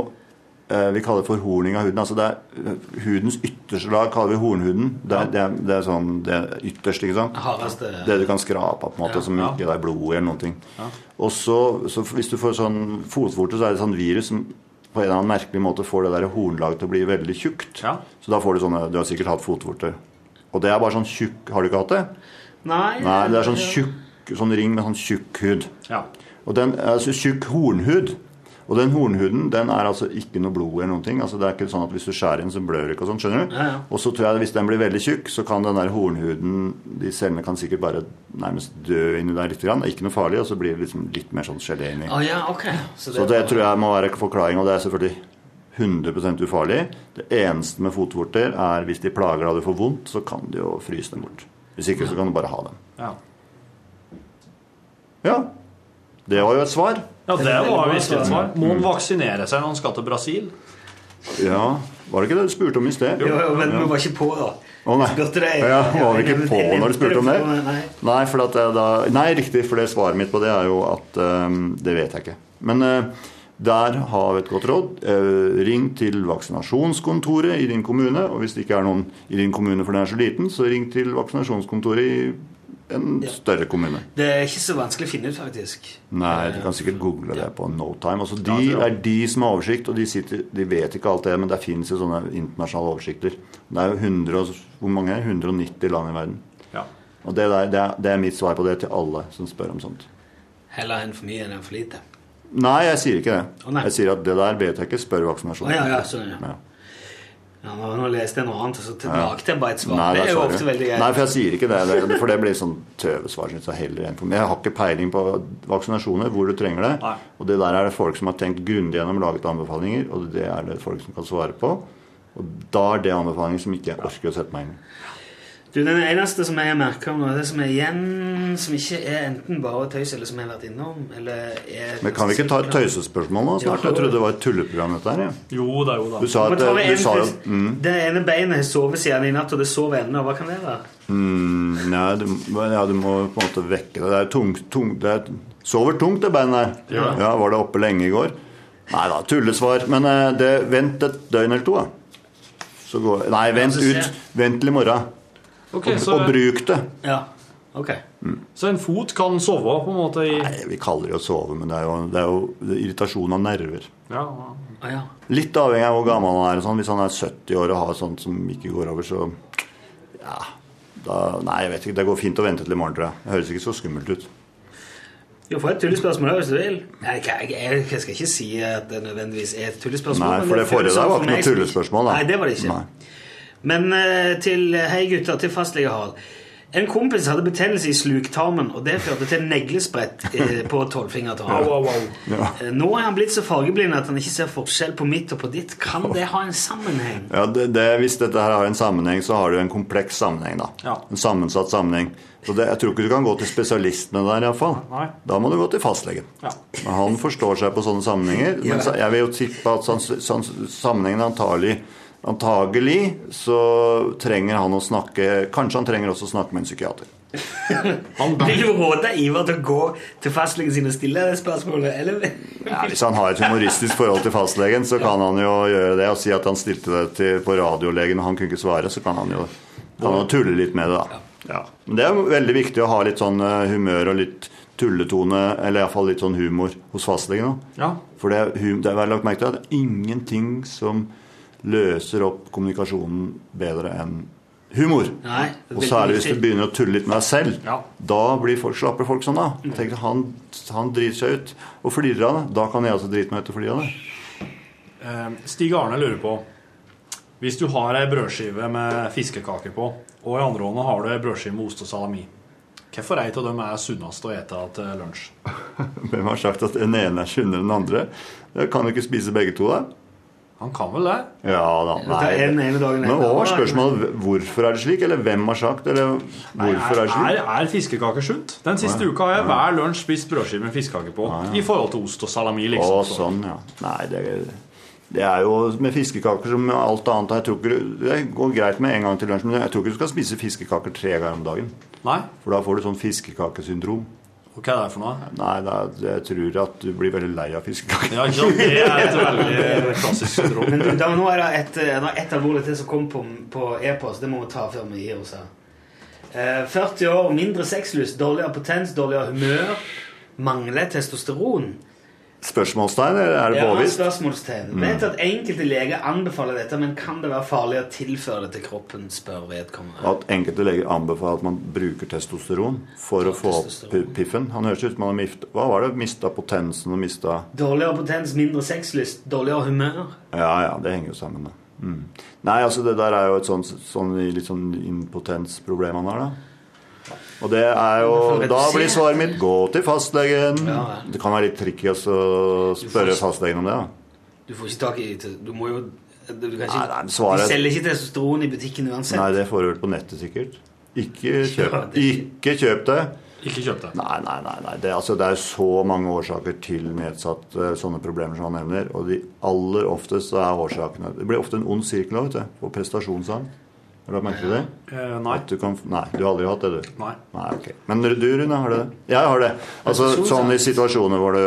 Vi kaller det forhorning av huden. Altså det er eh, Hudens ytterste lag kaller vi hornhuden. Det er, det er, det er sånn det er ytterst, ikke sant? Hardeste Det du kan skrape av, på en måte, som ikke er blod eller noen ting. Og så, så hvis du får sånn fotvorte, så er det sånn virus som på en eller annen merkelig måte får det der hornlaget til å bli veldig tjukt. Ja. Så da får du sånne Du har sikkert hatt fotvorter. Og det er bare sånn tjukk Har du ikke hatt det? Nei, Nei, det er sånn tjukk Sånn ring med sånn tjukk hud. Ja. Og den altså tjukk hornhud. Og den hornhuden den er altså ikke noe blod eller noen ting. Altså Det er ikke sånn at hvis du skjærer inn, så blør det ikke og sånn. skjønner du? Ja, ja. Og så tror jeg hvis den blir veldig tjukk, så kan den der hornhuden De cellene kan sikkert bare nærmest dø inni der litt. Grann. Det er ikke noe farlig, og så blir det liksom litt mer sånn gelé inni. Oh, ja, okay. Så Så det tror jeg må være forklaring, og det er selvfølgelig 100 ufarlig. Det eneste med fotvorter er hvis de plager deg og du får vondt, så kan du jo fryse dem bort. Hvis ikke, så kan du bare ha dem. Ja. Ja. Det var jo et svar. ja, det var jo et svar. Må han vaksinere seg når han skal til Brasil? Ja. Var det ikke det du spurte om i sted? Jo, jo, men vi var ikke på, da. Å nei. Deg. Ja, var vi ikke på når du spurte om det? Nei. Nei, for at da, nei, riktig, for det svaret mitt på det er jo at um, det vet jeg ikke. Men uh, der har vi et godt råd. Uh, ring til vaksinasjonskontoret i din kommune. Og hvis det ikke er noen i din kommune for den er så liten, så ring til vaksinasjonskontoret i en større kommune. Det er ikke så vanskelig å finne ut, faktisk. Nei, du kan sikkert google det på no time. Altså, de er de som har oversikt, og de, sitter, de vet ikke alt det, men det finnes jo sånne internasjonale oversikter. Det er jo 100, og- hvor mange er det? 190 land i verden. Ja. Og det, der, det, er, det er mitt svar på det til alle som spør om sånt. Heller en for mye enn en for lite. Nei, jeg sier ikke det. Å. Jeg sier at det der vet jeg ikke. Spør vaksinasjonen. Å, ja, ja, sånn, ja. Ja. Ja, nå, leste jeg noe annet, og så tilbake til bare et svar. Nei, det er jo ofte veldig greit. Nei, for jeg sier ikke det. det for det blir sånn tøvesvar. så jeg, heller jeg har ikke peiling på vaksinasjoner, hvor du trenger det. Nei. Og det der er det folk som har tenkt grundig gjennom laget anbefalinger, og det er det folk som kan svare på. Og da er det anbefalinger som ikke jeg orker å sette meg inn i. Du, Den eneste som jeg merker om nå, det som er igjen, som ikke er enten bare tøys, eller som jeg har vært innom, eller er Men kan vi ikke ta et tøysespørsmål nå snart? Jeg trodde det var et tulleprogram, dette her. Ja. Jo da, jo da. Du sa at tar du en sa jo mm, Det ene beinet har sovet siden i natt, og det sover ennå. Hva kan det være? mm, Nei, du, ja, du må på en måte vekke det. Det er tungt, tungt det er, Sover tungt, det beinet. der. Ja. Ja, Var det oppe lenge i går? Nei da, tullesvar. Men eh, det, vent et døgn eller to, da. Så går, nei, vent ut. Vent til i morgen. Ok, Og, så, og bruk det. Ja, ok. så en fot kan sove på en måte i Nei, Vi kaller det å sove, men det er jo, det er jo irritasjon av nerver. Ja, Å ja. Litt avhengig av hvor gammel han er. Sånn. Hvis han er 70 år og har sånt som ikke går over, så ja, da, Nei, jeg vet ikke. Det går fint å vente til i morgen, tror jeg. Det høres ikke så skummelt ut. Du får et tullespørsmål her, hvis du vil. Jeg, jeg, jeg, jeg skal ikke si at det nødvendigvis er et tullespørsmål. Nei, for det forrige føles der sånn var ikke noe tullespørsmål, da. Nei, det var det ikke. Nei. Men eh, til Hei, gutter. Til fastlege Harald. En kompis hadde betennelse i sluktarmen, og det førte til neglesprett eh, på tolvfingertarmen. Wow, wow, wow. Ja. Eh, Nå er han blitt så fargeblind at han ikke ser forskjell på mitt og på ditt. Kan det ha en sammenheng? Ja, det, det, Hvis dette her har en sammenheng, så har det jo en kompleks sammenheng. da. Ja. En sammensatt sammenheng. Så det, Jeg tror ikke du kan gå til spesialist med det der, iallfall. Da må du gå til fastlegen. Ja. Men han forstår seg på sånne sammenhenger. Men jeg vil jo tippe at sammenhengen antagelig Antagelig så trenger han å snakke Kanskje han trenger også å snakke med en psykiater. Vil du råde Ivar til å gå til fastlegen sin og stille det spørsmålet, eller? Ja, hvis han har et humoristisk forhold til fastlegen, så kan han jo gjøre det og si at han stilte det til, på radiolegen og han kunne ikke svare, så kan han jo, kan han tulle litt med det, da. Ja. Men det er veldig viktig å ha litt sånn eh, humør og litt tulletone, eller iallfall litt sånn humor hos fastlegen. da. Ja. For det det er lagt merke til at det er ingenting som løser opp kommunikasjonen bedre enn humor. Nei, Og særlig hvis du begynner å tulle litt med deg selv. Ja. Da blir folk, slapper folk sånn av. Tenk, han, han driter seg ut og flirer av det. Da kan jeg også drite meg ut og flire av det. Eh, Stig Arne lurer på Hvis du har ei brødskive med fiskekaker på, og i andre hånda har du ei brødskive med ost og salami, hvorfor ei av dem er sunnest å ete til lunsj? Hvem har sagt at den ene er sunnere enn den andre? Jeg kan du ikke spise begge to, da? Han kan vel det? Ja da. nei. Men hva var spørsmålet? Hvorfor er det slik? Eller hvem har sagt Eller hvorfor er det er, slik? er fiskekaker sunt? Den siste uka har jeg hver lunsj spist brødskive med fiskekaker på. I forhold til ost og salami, liksom. Å, sånn, ja. Nei, det, det er jo med fiskekaker som med alt annet. Jeg tror ikke Det går greit med en gang til lunsj, men jeg tror ikke du skal spise fiskekaker tre ganger om dagen. Nei? For da får du sånn fiskekakesyndrom. Hva er det for noe? Nei, er, jeg tror at du blir veldig lei av fiskekaker. Ja, ikke sant? Det er et veldig klassisk syndrom. Men du, da, nå er det et, eh, det et alvorlig til som kom på, på e-post. Det må vi ta før vi gir oss her. Eh, 40 år, mindre sexlyst, dårligere potens, dårligere humør, mangler testosteron. Spørsmålstegn, eller er det Ja, påvist? spørsmålstegn. Vet at enkelte leger anbefaler dette, men kan det være farlig å tilføre det til kroppen, spør vedkommende. At enkelte leger anbefaler at man bruker testosteron for å få opp piffen. Han høres ut som han har mist, Hva var det? Mista potensen og mista Dårligere potens, mindre sexlyst, dårligere humør. Ja, ja, det henger jo sammen, da. Mm. Nei, altså det der er jo et sånn, sånn litt sånn impotensproblem han har, da. Og det er jo Da blir svaret mitt gå til fastlegen. Ja. Det kan være litt tricky å spørre fastlegen om det, Ja. Du får ikke tak i Du må jo du kan ikke, Nei, nei, svaret- De selger ikke testosteron i butikken uansett. Nei, det får du vel på nettet, sikkert. Ikke Ja, kjøp, det- ikke kjøp det. Ikke kjøp det. Nei, nei, nei. nei. Det, altså, det er så mange årsaker til nedsatt eh, sånne problemer som han nevner. Og de aller oftest er årsakene Det blir ofte en ond sirkel òg, vet du, på prestasjonsangst. Har du lagt merke til det? Eh, nei. Du kan, nei, du har aldri hatt det, du? Nei. Nei, okay. Men du, Rune, har du det? Jeg har det. Altså sånn i situasjoner hvor du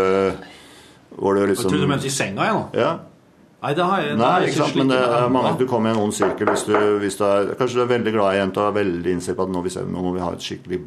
Hvor du Jeg liksom trodde du mente i senga, jeg nå. Ja. Nei, det har jeg, det Nei, har jeg ikke sant, men det er mange, du kommer i en ond sirkel hvis du, hvis du er Kanskje du er veldig glad i en jente og er veldig innstilt på at nå, vi, jeg, nå må vi ha et skikkelig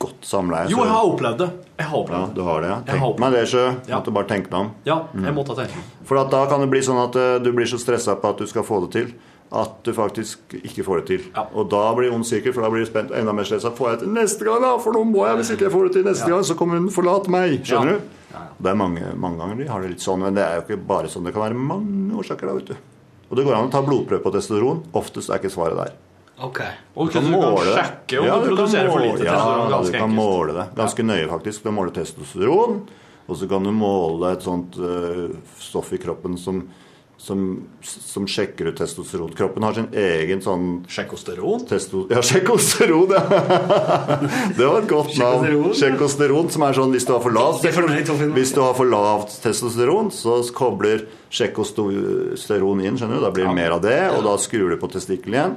godt samleie. Jo, jeg har opplevd det. Jeg har Ja, opplevd det. du har det, ja. Tenk meg det, sjø. Ja. Måtte bare tenke deg om. Ja, jeg måtte tenke. For da kan det bli sånn at eh, du blir så stressa på at du skal få det til, at du faktisk ikke får det til. Ja. Og da blir det ond sirkel, for da blir du spent enda mer stressa. Får jeg det til neste gang, da? For nå må jeg, hvis ikke jeg får det til neste gang, så kommer hun forlate meg. Skjønner Ja. du? Det er mange, mange ganger de har det litt sånn, men det er jo ikke bare sånn. Det kan være mange årsaker da, vet du. Og det går an å ta blodprøve på testosteron. Oftest er ikke svaret der. Ok. Og Du du kan måle det. sjekke om Ja, du kan produserer for lite lite Ja, testosteron. du kan enkelt. måle det. Ganske nøye, faktisk. Du måler testosteron, og så kan du måle et sånt uh, stoff i kroppen som, som, som sjekker ut testosteron. Kroppen har sin egen sånn Sjekkosteron? testo... Ja, sjekkosteron, ja! Det var et godt navn. Sjekosteron, som er sånn hvis du har for lavt. Hvis du har for lavt testosteron, så kobler sjekkosteron inn, skjønner du. Da blir det mer av det, og da skrur du på testikkelen igjen.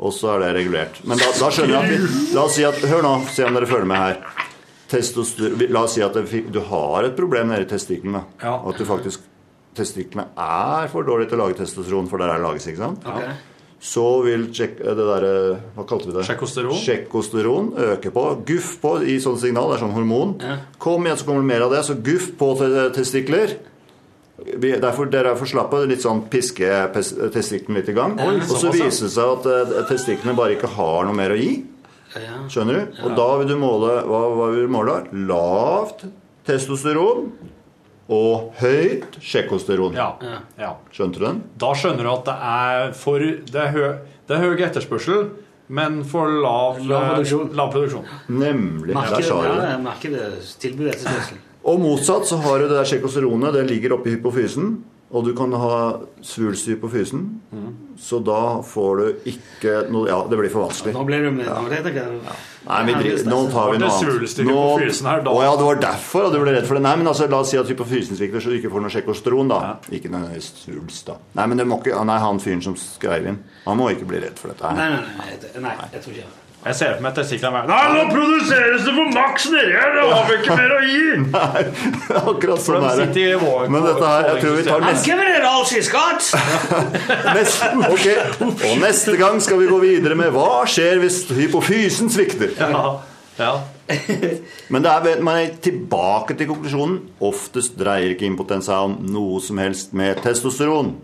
Og så er det regulert. Men da, da skjønner jeg at vi, La oss si at Hør nå, se om dere følger med her. Testoster, la oss si at du har et problem nede i testiklene. Ja. At du faktisk Testiklene er for dårlige til å lage testosteron, for der er det lages, ikke sant? Okay. Så vil sjek, det derre Hva kalte vi det? Sjekosteron? Sjekosteron øke på. Guff på i sånne signal. Det er sånn hormon. Ja. Kom igjen, så kommer det mer av det. Så guff på testikler. Derfor Dere er for slappe. Litt sånn piske testiklene litt i gang. Ja, og så viser det seg at eh, testiklene bare ikke har noe mer å gi. Skjønner du? Og da vil du måle Hva, hva vil du måle? Lavt testosteron og høyt sjekosteron. Ja. ja. Skjønte du den? Da skjønner du at det er for Det er, hø, det er høy etterspørsel, men for lav, Lav produksjon. lav produksjon. Nemlig. Merker Markedet, det. ja, markedet tilbyr etterspørsel. Og motsatt så har du det der sjekosteronet. Det ligger oppi hypofysen. Og du kan ha svulstyr på fysen, mm. Så da får du ikke noe Ja, det blir for vanskelig. Nå ble du med. Nå vet jeg ikke. Nei, vi driver, nå tar vi det noe annet. Nå- fysen her? Å ja, det var derfor, og du ble redd for det. Nei, men altså, la oss si at hypofysen svikter, så du ikke får noe sjekosteron, da. Ikke noe svulst, da. Nei, men det må ikke Nei, han fyren som skrev inn, han må ikke bli redd for dette Nei, her. nei, nei, jeg- nei, jeg tror ikke det. Jeg ser for meg testiklene hver Nei, nå produseres det for maks nedi her! Det har vi ikke mer å gi! Akkurat For sånn de er det. Men dette her, jeg tror vi tar neste giving it all she's got! Ok, Og neste gang skal vi gå videre med hva skjer hvis hypofysen svikter. Ja. ja. Men det er, man er tilbake til konklusjonen. Oftest dreier ikke impotens seg om noe som helst med testosteron.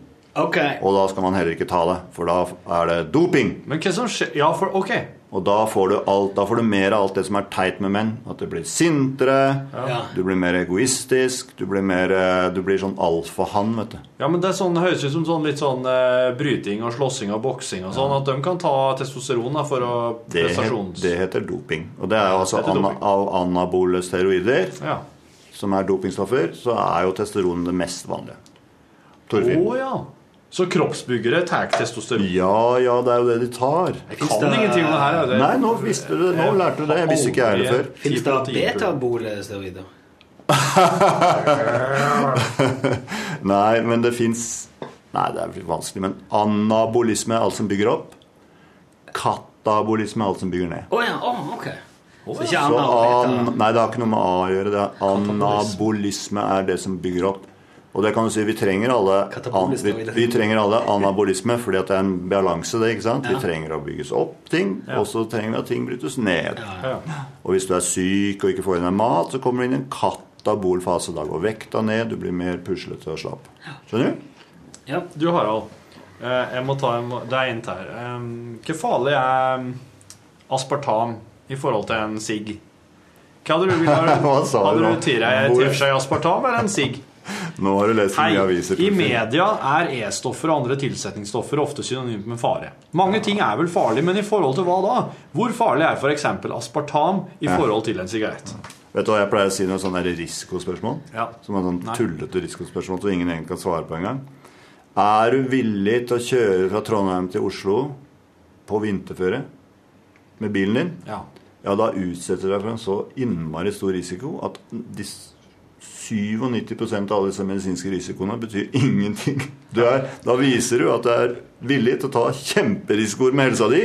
Ok. Og da skal man heller ikke ta det, for da er det doping. Men hva som skjer Ja, for OK. Og da får du, alt, da får du mer av alt det som er teit med menn. At du blir sintere, Ja. du blir mer egoistisk, du blir, mer, eh, du blir sånn alfahann, vet du. Ja, men det sånn, høres ut som sånn litt sånn eh, bryting og slåssing og boksing og sånn, at de kan ta testosteron da, for å Det, prestasjons... det heter doping. Og det er jo altså Det ana, av anabole steroider, Ja. som er dopingstoffer, så er jo testosteron det mest vanlige. Torfinn. Oh, ja. Så kroppsbyggere tar testosteron? Ja, ja, det er jo det de tar. Jeg kan ingenting om det her. er det- Nei, nå visste du det. Nå lærte du det. Jeg visste ikke jeg det før. Fins det betabolesteroider? Nei, men det fins Nei, det er vanskelig. Men anabolisme er alt som bygger opp. Katabolisme er alt som bygger ned. Å ja, oh, ok. Så ikke Så an, nei, det har ikke noe med A å gjøre. Det er anabolisme er det som bygger opp. Og det kan du si, vi trenger alle, an, vi, vi trenger alle anabolisme fordi at det er en balanse. det, ikke sant? Vi trenger å bygges opp ting, og så trenger vi at ting brytes ned. Og hvis du er syk og ikke får i deg mat, så kommer det inn en katabolfase. Da går vekta ned, du blir mer puslete og slapp. Skjønner du? Ja. Du, Harald. eh, Jeg må ta en, det er en her. Hvor farlig er aspartam i forhold til en sigg? Hva hadde du villet du Hadde du tatt deg aspartam eller en sigg? Nå har du lest Hei, mye aviser. I media er E-stoffer og andre tilsetningsstoffer ofte synonymt med fare. Mange ting er vel farlig, men i forhold til hva da? Hvor farlig er f.eks. aspartam i forhold til en sigarett? Vet du hva jeg pleier å si noe sånn risikospørsmål? Ja. Som er sånn tullete risikospørsmål som ingen egentlig kan svare på engang. Er du villig til å kjøre fra Trondheim til Oslo på vinterføre med bilen din? Ja. Ja, da utsetter du deg for en så innmari stor risiko at s- 97% av alle disse medisinske risikoene betyr ingenting. Er, da viser du at du er villig til å ta kjemperisikoer med helsa di.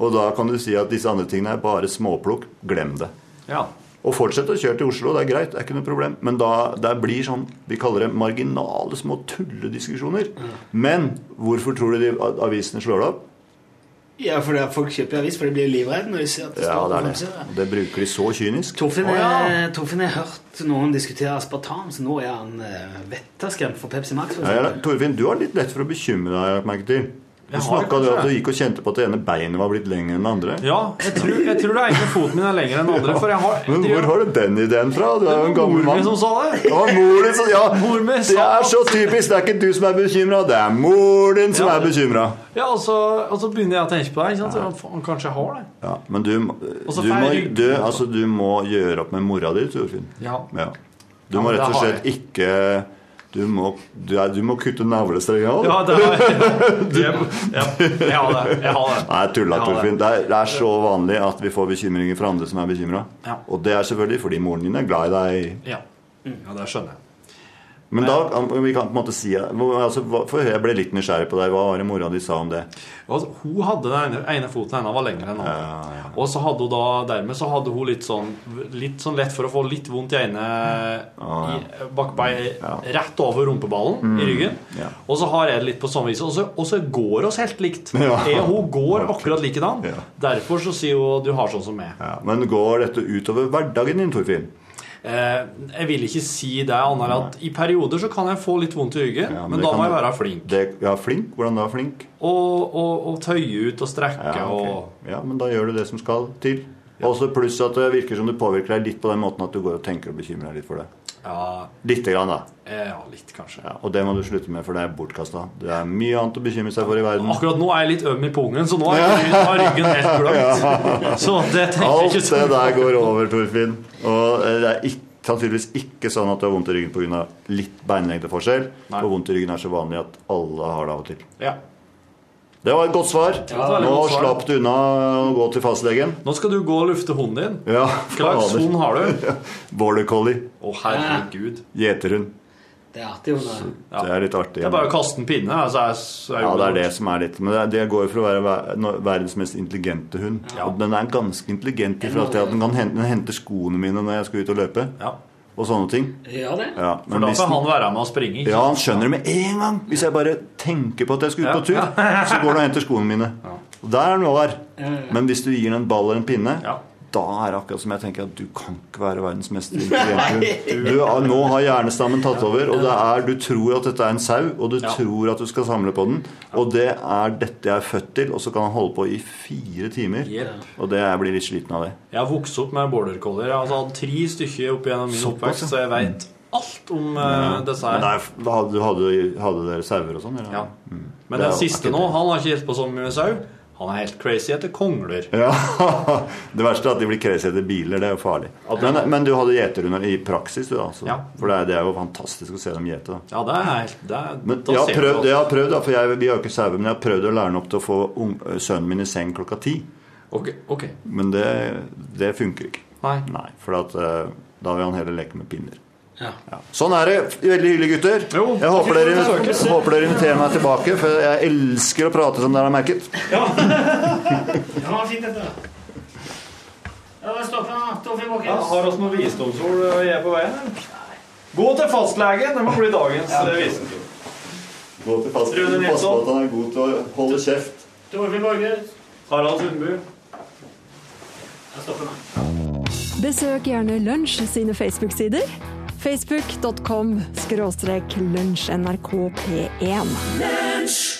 Og da kan du si at disse andre tingene er bare småplukk. Glem det. ja. Og fortsett å kjøre til Oslo, det er greit. det er ikke noe problem. Men da det blir sånn, vi kaller det marginale små tullediskusjoner. Men hvorfor tror du de avisene slår det opp? Ja, for det, folk kjøper avis, for de blir livredde når de ser at det Ja, står det er det. Det bruker de så kynisk. Torfinn Å, ja. er- Torfinn har hørt noen diskutere aspartam, så nå er han uh, vettaskremt for Pepsi Max. For Ja, ja. Torfinn, du har litt lett for å bekymre deg, har jeg lagt merke til. Du snakka om at du gikk og kjente på at det ene beinet var blitt lengre enn det andre. Ja, jeg tror, jeg tror det ene foten min er lenger enn den andre. For jeg har Men hvor har du den ideen fra? Du er jo en gammel mann. som sa det. Det var mor din som Ja, Mor det er så typisk. Det er ikke du som er bekymra, det er mor din som Ja. er bekymra. Ja, og så, og så begynner jeg å tenke på det. Ikke sant? Ja, kanskje jeg har det. Ja, men du, du, må, du, altså, du må gjøre opp med mora di, Torfinn. Ja. Ja. Du Ja, må rett og slett ikke Du må, du, er, du må kutte navlestrenga. Ja, det har jeg. Ja, jeg har det. Jeg har det. Nei, tulla, Ja, det- Det er, det er så vanlig at vi får bekymringer fra andre som er bekymra. Ja. Og det er selvfølgelig fordi moren din er glad i deg. Ja. ja, det skjønner jeg. Men da vi kan på en måte si altså, For jeg ble litt nysgjerrig på deg. Hva var det mora di sa om det? Altså, hun hadde den ene, ene foten hennes var lengre enn den andre. Og så hadde hun da, dermed så hadde hun litt sånn Litt sånn lett for å få litt vondt i ene ja, bak bei, rett over rumpeballen i ryggen. Ja. Og så har jeg det litt på samme vis. Og så, og så går oss helt likt. Ja. Jeg, hun går akkurat likedan. Ja. Derfor så sier hun du har sånn som meg. Ja, men går dette utover hverdagen din, Torfinn? Eh, jeg vil ikke si det, annet enn at i perioder så kan jeg få litt vondt i ryggen, Ja, men, men da må jeg være flink. Det, ja, flink? Hvordan da flink? Og, og, og tøye ut og strekke Ja, og ja, men da gjør du det som skal til. Også pluss at det virker som du påvirker deg litt på den måten at du går og tenker og bekymrer deg litt for det. Ja, Lite grann, da. Litt, kanskje. Ja, og det må du slutte med, for det er bortkasta. Det er mye annet å bekymre seg for i verden. Akkurat nå er jeg litt øm i pungen, så nå er ryggen, helt blank. Så det tenker jeg Alt det der går over, Torfinn. Og eh, det er ikke, sannsynligvis ikke sånn at du har vondt i ryggen pga. litt beinlengdeforskjell. Nei. For vondt i ryggen er så vanlig at alle har det av og til. Ja. Det var et godt svar. Ja, Nå godt svar. slapp du unna å gå til fastlegen. Nå skal du gå og lufte hunden din. Ja, Hva slags hund har du? Border collie. Å, herregud. Gjeterhund. Det er artig. Hun er. Ja. Det er litt artig. Det er bare å kaste en pinne. Altså, er, så er Ja, det er det som er litt Men det, det går jo for å være verdens mest intelligente hund. Ja. Og den er ganske intelligent i forhold til at den kan hente, den henter skoene mine når jeg skal ut og løpe. Ja. Og sånne ting. Ja, det? Ja, For da kan han være med og springe. ikke ja, han skjønner det med en gang. Hvis jeg bare tenker på at jeg skal ut på tur, så går han og henter skoene mine. Og der er han var. Men hvis du gir den en ball eller en pinne, Ja. Da er det akkurat som jeg tenker at du kan ikke være verdens mest intelligente hund. Du, nå har hjernestammen tatt over, og det er, du tror at dette er en sau, og du Ja. tror at du skal samle på den. Og det er dette jeg er født til, og så kan han holde på i fire timer. Og det jeg blir litt sliten av det. Jeg har vokst opp med border collier. Jeg har altså hatt tre stykker opp gjennom min oppvekst, så jeg veit alt om uh, disse her. er, hadde, hadde, hadde dere sauer og sånn? Ja. Mm. Men den siste nå, han har ikke hjulpet på så mye med sau. Han er helt crazy etter kongler. Ja, Det verste er at de blir crazy etter biler. Det er jo farlig. Men, men du hadde gjeterhunder i praksis, du, da? Så. Ja. For det er, det er jo fantastisk å se dem gjete. da. Ja, det er helt det er, Men jeg har prøvd, jeg har prøvd da, for jeg, vi har jo ikke sauer, men jeg har prøvd å lære han opp til å få sønnen min i seng klokka ti. Ok, okay. Men det, det funker ikke. Nei. Nei, For at, da vil han heller leke med pinner. Ja. Ja. Sånn er det. Veldig hyggelig, gutter. Jo, jeg håper dere, håper dere inviterer meg tilbake, for jeg elsker å prate som dere har merket. Ja, fint dette. Ja, stopp nå, Torfinn Ja, Bakkes. har oss noen visdomsord jeg er på veien? Gå til fastlegen! Det må bli dagens ja. visdomsord. Gå til fastlegen. Pass på at han er god til å holde kjeft. Torfinn. Harald Sundby. Jeg stopper nå. Besøk gjerne Lunsj sine Facebook-sider. Facebook.com skråstrek lunsjnrkp1.